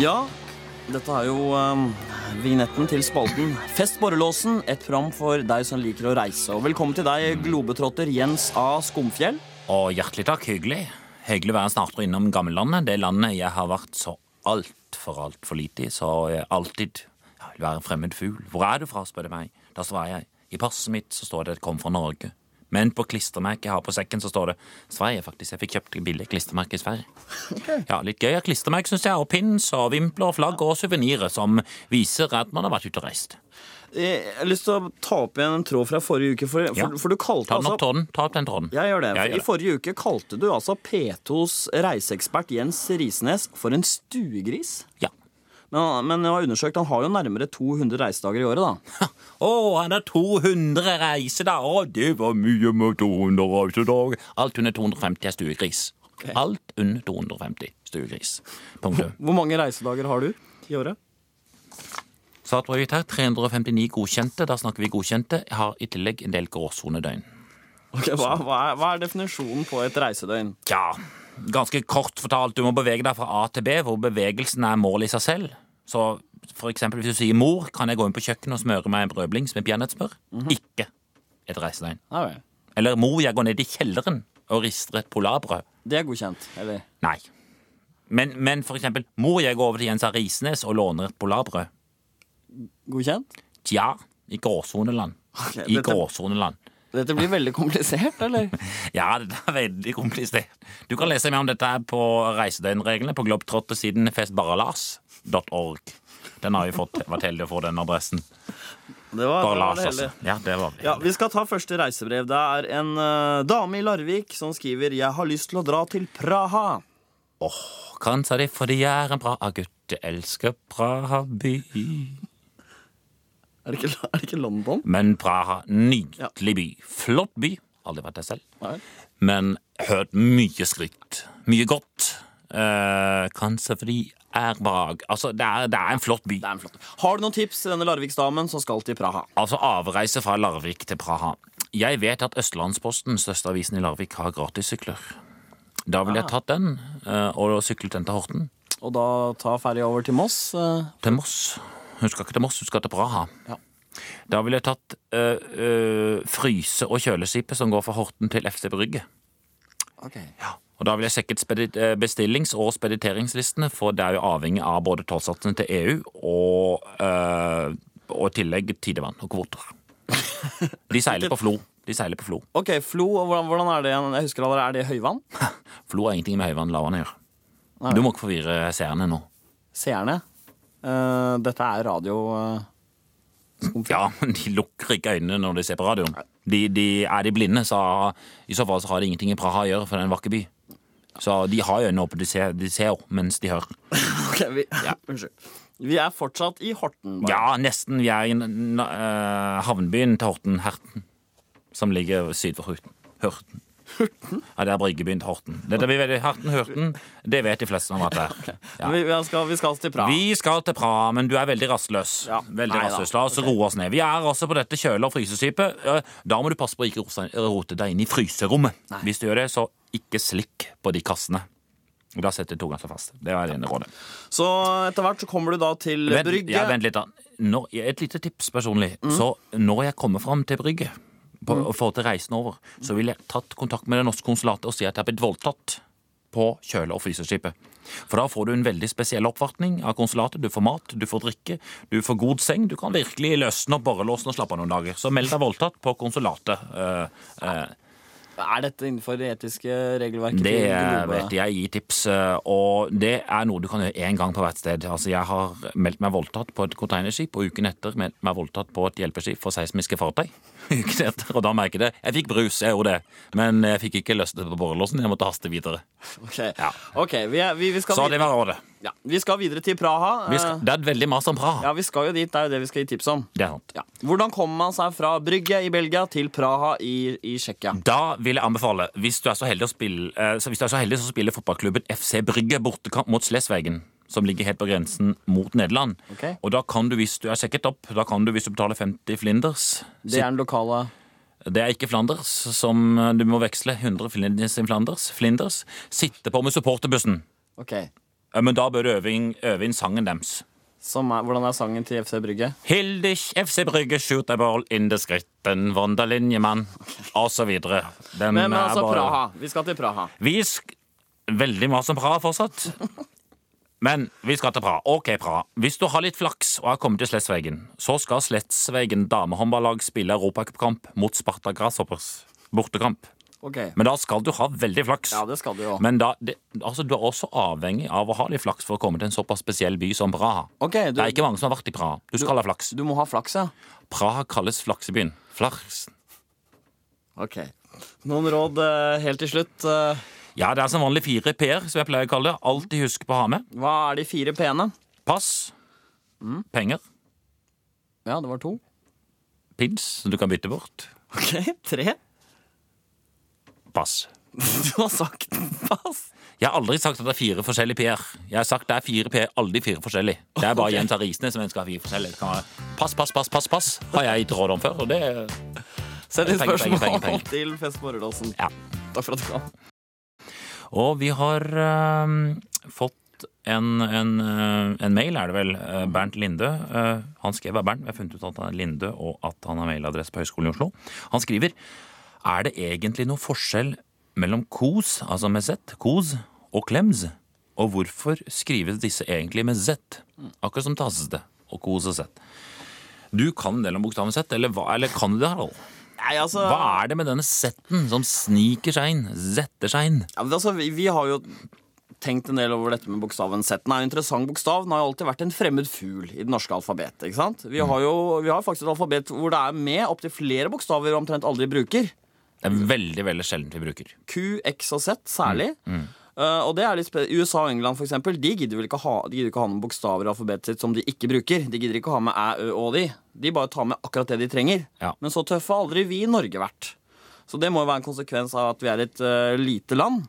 Ja, dette er jo um, vignetten til spalten Fest borrelåsen, et program for deg som liker å reise. Og velkommen til deg, globetrotter Jens A. Skumfjell. Og hjertelig takk. Hyggelig. Hyggelig å være snart innom gammellandet. Det landet jeg har vært så altfor, altfor lite i. Så jeg alltid jeg vil være en fremmed fugl. Hvor er du fra, spør de meg. Da svarer jeg. I passet mitt så står det 'Kom fra Norge'. Men på klistremerket jeg har på sekken, så står det Sverige, faktisk. Jeg fikk kjøpt billig klistremerke i Sverige. Ja, Litt gøy av klistremerke, syns jeg. Og pins og vimpler og flagg og suvenirer som viser at man har vært ute og reist. Jeg har lyst til å ta opp igjen en tråd fra forrige uke, for, for, for du kalte Ta den opp, altså tråden. Ta opp den tråden. Jeg gjør det. Jeg I gjør det. forrige uke kalte du altså P2s reiseekspert Jens Risnes for en stuegris. Ja. Men, men jeg har undersøkt, han har jo nærmere 200 reisedager i året, da. Å, han har 200 reisedager! Å, det var mye med 200 reisedager. Alt under 250 er stuegris. Alt under 250 stuegris. Punktum. Hvor mange reisedager har du i året? Startprøvet her, 359 godkjente. Da snakker vi godkjente. Jeg har i tillegg en del gråsonedøgn. Ok, hva, hva, er, hva er definisjonen på et reisedøgn? Tja, ganske kort fortalt, du må bevege deg fra A til B, hvor bevegelsen er mål i seg selv. Så for eksempel hvis du sier mor, kan jeg gå inn på kjøkkenet og smøre meg en brødblings med peanøttsmør? Ikke et reisedøgn. Ja vel. Eller mor, jeg går ned i kjelleren og rister et polarbrød. Det er godkjent, eller? Nei. Men, men for eksempel, mor, jeg går over til Jens A. Risnes og låner et polarbrød. Godkjent? Tja, i gråsoneland. Okay, I dette- gråsoneland. Dette blir veldig komplisert, eller? Ja, det er veldig komplisert. Du kan lese mer om dette på reisedøgnreglene på globetrottersiden festbaralars.org. Den har vi fått, vært heldige å få den adressen. Det var, Bare Lars, altså. Ja, det var vi. Ja, Vi skal ta første reisebrev. Det er en uh, dame i Larvik som skriver 'Jeg har lyst til å dra til Praha'. Åh, Kanskje det er fordi jeg er en bra gutt. Jeg elsker Praha by. Er det ikke, er det ikke London? Men Praha, nydelig by. Flott by. Aldri vært der selv. Nei. Men hørt mye skryt. Mye godt. Eh, kanskje fordi er bra Altså, det er, det er en flott by. Er en flott. Har du noen tips til denne Larviksdamen som skal til Praha? Altså avreise fra Larvik til Praha. Jeg vet at Østlandsposten, største avisen i Larvik, har gratissykler. Da ville jeg tatt den eh, og syklet den til Horten. Og da ta ferja over til Moss? eh, Til Moss. Hun skal ikke til Moss, hun skal til Praha. Ja. Da ville jeg tatt øh, øh, fryse- og kjøleskipet som går fra Horten til FC Brygge. Og da vil jeg sjekke eh, bestillings- og spediteringslistene, for det er jo avhengig av både tollsatsene til EU og, og i tillegg tidevann og kvoter. De seiler på Flo. De seiler på Flo. Ok, Flo, hvordan, hvordan er det? Jeg husker allerede, Er det høyvann? Flo har ingenting med høyvann lavvann å gjøre. Du må ikke forvirre seerne nå. Seerne? Eh, dette er radio eh. Ja, men de lukker ikke øynene når de ser på radioen. De, de, er de blinde, så i så fall så har de ingenting i Praha å gjøre, for det er en vakker by. Så de har øynene oppe, de ser, de ser mens de hører. Ok, vi, Unnskyld. Vi er fortsatt i Horten. bare. Ja, nesten. Vi er i uh, eh, havnebyen til Horten, Herten, som ligger syd for Horten. Hørten. Ja, det er bryggebyen Horten. Dette blir veldig Herten, Hurten, det vet de fleste som har vært der. Ja. Vi, skal, vi skal til Praha. Vi skal til Praha, men du er veldig rastløs. Ja. Veldig Nei rastløs. La oss roe oss ned. Vi er altså på dette kjøle- og fryseskipet. Da må du passe på å ikke rote- deg inn i fryserommet. Hvis du gjør det, så ikke slikk på de kassene. Da setter tunga seg fast. Det er det ene rådet. Så etter hvert så kommer du da til Vent, Brygge. ja, vent litt da. Når, et lite tips personlig. Så når jeg kommer fram til Brygge, på, og får til reisen over, så ville jeg tatt kontakt med det norske konsulatet og si at jeg har blitt voldtatt på kjøle- og fryseskipet. For da får du en veldig spesiell oppvartning av konsulatet. Du får mat, du får drikke, du får god seng. Du kan virkelig løsne opp borrelåsen og slappe av noen dager. Så meld deg voldtatt på konsulatet. Uh, uh, Er dette innenfor det etiske regelverket? det vet jeg gir tips, eh, og det er noe du kan gjøre én gang på hvert sted. Altså, Jeg har meldt meg voldtatt på et containerskip, og uken etter meldt meg voldtatt på et hjelpeskip for seismiske fartøy. Uken etter, Og da merket jeg det. Jeg fikk brus, jeg gjorde det, men jeg fikk ikke løsnet på borrelåsen. Jeg måtte haste videre. Ok, Ja. okay vi, er, vi, vi, Så det var rådet. ja, vi skal videre til Praha. Vi skal, Eh, det er veldig mas om Praha. ja, vi skal jo dit. Det er jo det vi skal gi tips om. Det er sant. Ja. Hvordan kommer man seg fra Brygge i Belgia til Praha i, i Tsjekkia? Da vil jeg anbefale, hvis du er så heldig å spille, eh, så hvis du er så heldig så spiller fotballklubben FC Brygge bortekamp mot Slesvegen, som ligger helt på grensen mot Nederland. Okay. Og da kan du, hvis du er sjekket opp, da kan du, hvis du betaler 50 flinders Det er den lokale Det er ikke Flanders, som du må veksle 100 Flinders i Flanders. Flinders. Sitte på med supporterbussen. Ok. Men da bør du øve inn, øve inn sangen deres. Som er, hvordan er sangen til FC Brygge? Hildich, FC Brygge, shoot a ball in the skritten, Wanderlinjemann, videre. Men, men altså bare- Praha. Vi skal til Praha. Vi sk Veldig mye som Praha fortsatt. Men vi skal til Praha. Ok, Praha. Hvis du har litt flaks og har kommet til Slettsvegen, så skal Slettsvegen damehåndballag spille europacupkamp mot Sparta Grasshoppers. bortekamp. Ok. Men da skal du ha veldig flaks. Ja, det skal du jo. Men da, det, altså, du er også avhengig av å ha litt flaks for å komme til en såpass spesiell by som Praha. Ok, du, Det er ikke mange som har vært i Praha. Du skal ha flaks. du må ha flaks, ja. Praha kalles flaksebyen. Flaks. Ok. Noen råd eh, helt til slutt? Ja, det er som vanlig fire p-er, som jeg pleier å kalle det. Alltid husk på å ha med. hva er de fire p-ene? Pass. Mm. Penger. Ja, det var to. Pins, som du kan bytte bort. Ok, tre. Pass. Du har sagt pass. Jeg har aldri sagt at det er fire forskjellige p-er. Jeg har sagt det er fire p-er, aldri fire forskjellige. Det er bare okay. Jens risene som ønsker å ha fire forskjellige. Pass, pass, pass, pass, pass, har jeg gitt råd om før. Og det Send inn spørsmål penger, penger, penger. til Fest Ja. Takk for at du kom. Og vi har øhm, fått en, en, øh, en mail, er det vel. øh, Bernt Linde. Øh, han skrev av Bernt, vi har funnet ut at han er Linde, og at han har mailadresse på Høgskolen i Oslo. Han skriver Er det egentlig noen forskjell mellom kos, altså med z, kos, og klems? Og hvorfor skrives disse egentlig med z? Akkurat som tasete og kos og z. Du kan en del om bokstaven z, eller, eller kan du det, Harald? Nei, altså, Hva er det med denne z-en som sniker seg inn, zetter seg inn? ja, men altså vi, vi har jo tenkt en del over dette med bokstaven Z. Den er en interessant bokstav. Den har jo alltid vært en fremmed fugl i det norske alfabetet. ikke sant? Vi har jo vi har faktisk et alfabet hvor det er med opptil flere bokstaver vi omtrent aldri bruker. Det er veldig veldig sjeldent vi bruker. Q, X og Z særlig. Mm, Uh, og det er litt USA og England for eksempel, de gidder vel ikke ha, de gidder ikke ha noen bokstaver i alfabetet sitt som de ikke bruker. De gidder ikke ha med æ, ø og de. De bare tar med akkurat det de trenger. Ja. Men så tøffe har aldri vi i Norge vært. Så det må jo være en konsekvens av at vi er et uh, lite land.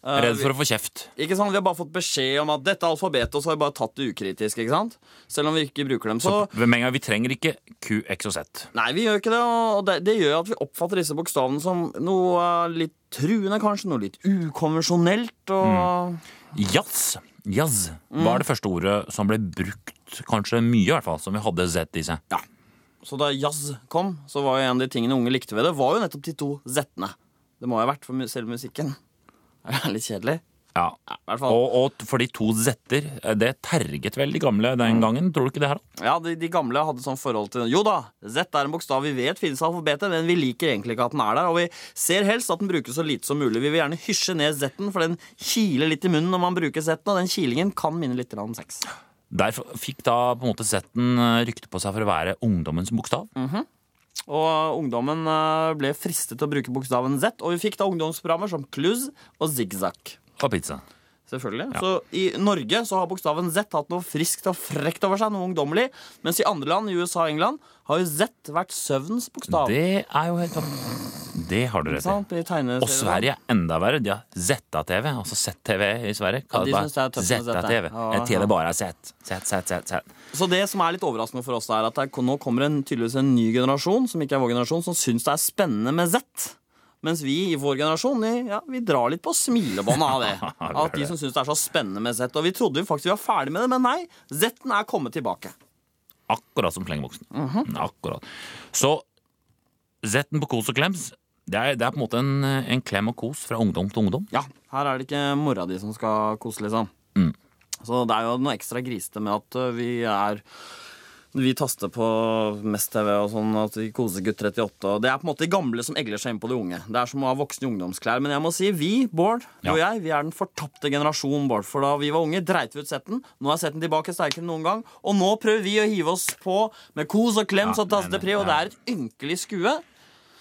Uh, Redd for å få kjeft. ikke sant? Vi har bare fått beskjed om at dette er alfabetet, og så har vi bare tatt det ukritisk. ikke sant? Selv om vi ikke bruker dem. Så så gang Vi trenger ikke Q, X og Z. Nei, vi gjør ikke det, og det, det gjør at vi oppfatter disse bokstavene som noe eh, litt truende, kanskje. Noe litt ukonvensjonelt. Og Jazz. Jazz var det første ordet som ble brukt kanskje mye, i hvert fall, som vi hadde Z i seg. Ja. Så da jazz kom, så var jo en av de tingene unge likte ved det, var jo nettopp de to z-ene. Det må jo ha vært for selve musikken. Det er litt kjedelig. Ja. Og, og for de to Z-er, eh, det terget vel de gamle den gangen? Tror du ikke det, her? Ja, de, de gamle hadde sånn forhold til Jo da, Z er en bokstav vi vet finnes i alfabetet, men vi liker egentlig ikke at den er der. Og vi ser helst at den brukes så lite som mulig. Vi vil gjerne hysje ned Z-en, for den kiler litt i munnen når man bruker Z-en, og den kilingen kan minne litt om sex. Der fikk da på en måte Z-en eh, rykte på seg for å være ungdommens bokstav. Og ungdommen eh, ble fristet til å bruke bokstaven Z, og vi fikk da ungdomsprogrammer som Kluz og Zigzag. Og pizza. Selvfølgelig. Så i Norge så har bokstaven Z hatt noe friskt og frekt over seg, noe ungdommelig. Mens i andre land, i USA og England, har jo Z vært søvnens bokstav. Det er jo helt topp. Det har du rett i. Og Sverige er enda verre. De har ZTV, altså ZTV i Sverige. Ja, de synes det er tøft med ZTV. ja. En TV bare er Z. Z, Z, Z, Z. Så det som er litt overraskende for oss, er at nå kommer en, tydeligvis en ny generasjon, som ikke er vår generasjon, som syns det er spennende med Z. Mens vi i vår generasjon vi, ja, vi drar litt på smilebåndet av det. Av de som syns det er så spennende med Z. Og vi trodde vi faktisk vi var ferdig med det, men nei. Z-en er kommet tilbake. Akkurat som slengebuksen. -hmm. Akkurat. Så Z-en på kos og klems, det er, det er på en måte en, en klem og kos fra ungdom til ungdom. Ja, her er det ikke mora di som skal kose, liksom. Mm. Så det er jo noe ekstra grisete med at vi er vi taster på Mest-TV og sånn, at vi koser gutt 38. Og det er på en måte de gamle som egler seg inn på de unge. Det er som å ha voksne i ungdomsklær. Men jeg må si, vi, Bård, Ja. og jeg, vi er den fortapte generasjonen, Bård. For da vi var unge, dreit vi ut setten. Nå er setten tilbake sterkere enn noen gang. Og nå prøver vi å hive oss på med kos og klems Ja, og tastepre, og det er et ynkelig skue.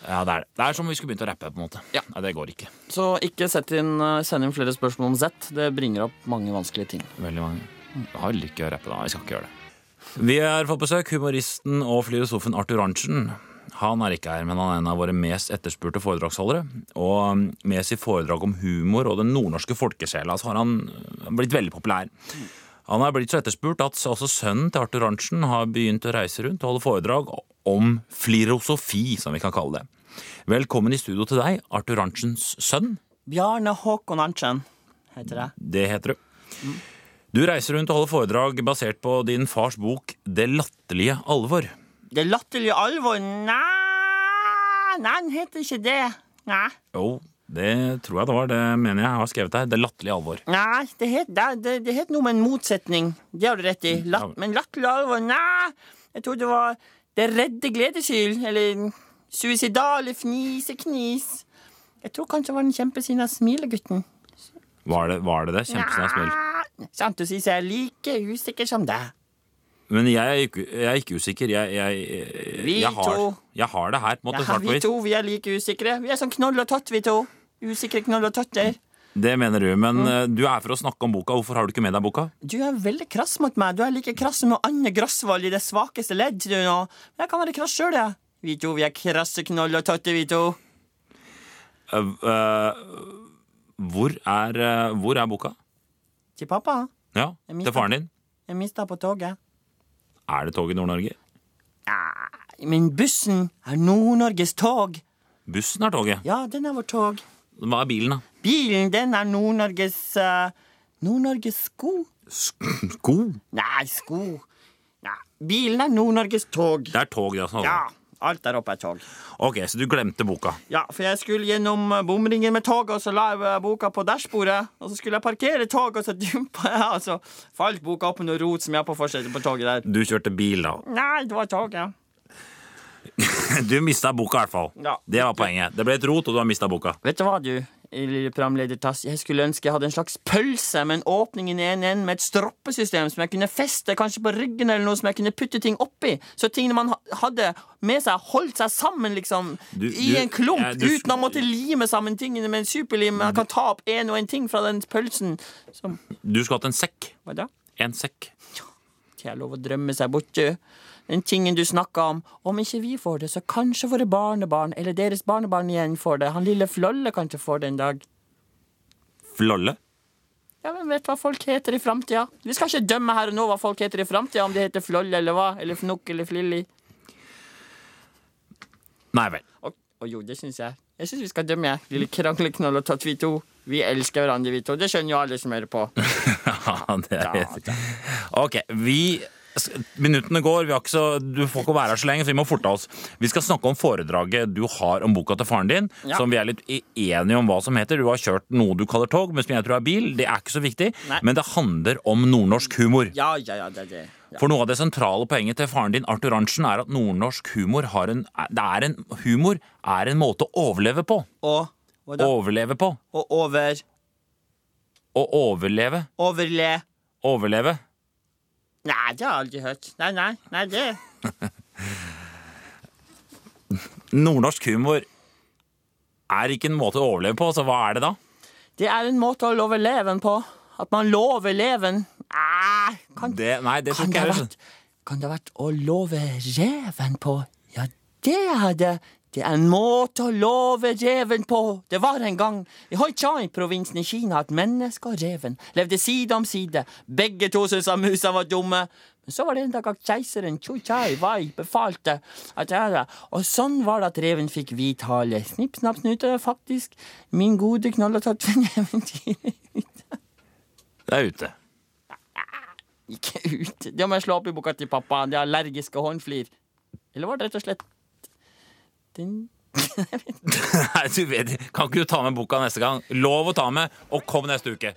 Ja, det er det. Det er som om vi skulle begynt å rappe, på en måte. Ja. Nei, det går ikke. Så ikke inn, send inn flere spørsmål om Z. Det bringer opp mange vanskelige ting. Veldig mange. Jeg har lykke å rappe, da. Jeg skal ikke gjøre det. Vi har fått besøk humoristen og filosofen Arthur Arntzen. Han er ikke her, men han er en av våre mest etterspurte foredragsholdere. Og med sitt foredrag om humor og den nordnorske folkesjela så har han blitt veldig populær. Han er blitt så etterspurt at også sønnen til Arthur Arntzen har begynt å reise rundt og holde foredrag om filosofi, som vi kan kalle det. Velkommen i studio til deg, Arthur Arntzens sønn. Bjarne Håkon Arntzen heter det. Det heter du. Du reiser rundt og holder foredrag basert på din fars bok Det latterlige alvor. Det latterlige alvor Nei, nei, den heter ikke det. Nei, Jo, det tror jeg det var. Det mener jeg har skrevet her. Det latterlige alvor. nei det, het, det, det, det het noe med en motsetning. Det har du rett i. Latt, Ja. men latterlig alvor Nei, jeg tror det var Det redde gledeskyld. Eller Suicidale fniseknis. Jeg tror kanskje det var den kjempesinna smilegutten. Var det var det? det? Kjempesnær smil. Ah, Sant å si, så jeg er like usikker som deg. Men jeg er ikke, jeg er ikke usikker. Jeg, jeg, Vi jeg, har, to. jeg har det her måte Ja, svart på vi to vi er like usikre. Vi er som knoll og tott, vi to. Usikre knoll og totter. Det mener du, men Mm. eh, du er for å snakke om boka. Hvorfor har du ikke med deg boka? Du er veldig krass mot meg. Du er like krass som Anne Grosvold i det svakeste ledd. Du nå. Men jeg kan være krass sjøl, jeg. Vi to vi er krasse knoll og totter, vi to. Uh, eh, hvor, er, eh, hvor er boka? Til pappa. Ja, Til faren din? Jeg mista på toget. Er det tog i Nord-Norge? Men bussen er Nord-Norges tog. Bussen er toget. Ja, den er vårt tog. Hva er bilen, da? Bilen, den er Nord-Norges eh, Nord-Norges sko? Sko? Nei, sko. Nei, bilen er Nord-Norges tog. Det er tog, det. Altså. Ja, alt der oppe er tog. Ok, Så du glemte boka. Ja, for jeg skulle gjennom eh, bomringen med toget, og så la jeg eh, boka på dashbordet. Og så skulle jeg parkere toget, og så dumpa jeg, og så falt boka opp med noe rot som jeg har på forsetet på toget der. Du kjørte bil, da. Nei, det var toget. Du mista boka, i hvert fall. Ja. Det var poenget. Det ble et rot, og du har mista boka. Vet du hva, du, programleder Tass? Jeg skulle ønske jeg hadde en slags pølse med en åpning i den ene enden, med et stroppesystem som jeg kunne feste kanskje på ryggen, eller noe som jeg kunne putte ting oppi. Så tingene man hadde med seg, holdt seg sammen, liksom, Du- i du- en klump, ja, du- uten å måtte lime sammen tingene med en superlim. Man kan ta opp en og en ting fra den pølsen. Som Du skulle hatt en sekk. Hva da? En sekk. Til jeg lov å drømme seg bort, du. Den tingen du snakka om. Om ikke vi får det, så kanskje våre barnebarn, eller deres barnebarn igjen, får det. Han lille Flolle kanskje får det en dag. Flolle. Ja, men vet hva folk heter i framtida? Vi skal ikke dømme her og nå hva folk heter i framtida, om de heter Flolle eller hva, eller Fnukk eller Flilli. Nei vel. Og, og jo, det syns jeg. Jeg syns vi skal dømme, jeg. Lille krangleknoll og tatt, vi to. Vi elsker hverandre, vi to. Det skjønner jo alle som hører på. Ja, det er helt Ok, vi Minuttene går, så, du får ikke være her så lenge, så vi må forte oss. Vi skal snakke om foredraget du har om boka til faren din, Ja. som vi er litt e- enige om hva som heter. Du har kjørt noe du kaller tog, men som jeg tror er bil. Det er ikke så viktig, Nei. men det handler om nordnorsk humor. Ja, ja, ja, det er det. Ja. For noe av det sentrale poenget til faren din, Arthur Arntzen, er at nordnorsk humor har en, det er en Humor er en måte å overleve på. Og? Overleve på. Og over. Å overleve. Overle. Overleve. Nei, det har jeg aldri hørt. Nei, nei, nei, det Nordnorsk humor er ikke en måte å overleve på, så hva er det da? Det er en måte å love leven på. At man lover leven. Ah, kan, Det, nei, det kan, det vært, kan det ha vært å love reven på? Ja, det er det. Er en måte å love reven på. Det var en gang i Hoichai-provinsen i Kina at mennesket og reven levde side om side. Begge to syntes at musa var dumme. Men så var det en dag at keiseren Chuchai Wai befalte at jeg det. Og sånn var det at reven fikk hvit hale. Snipp, snapp, snute, faktisk. Min gode knoll og tatt-eventyr. Det er ute. Ikke ute. Det må jeg slå opp i boka til pappa. Det er allergiske håndflir. Eller var det rett og slett den Nei, du vet, Kan ikke du ta med boka neste gang? Lov å ta med, og kom neste uke.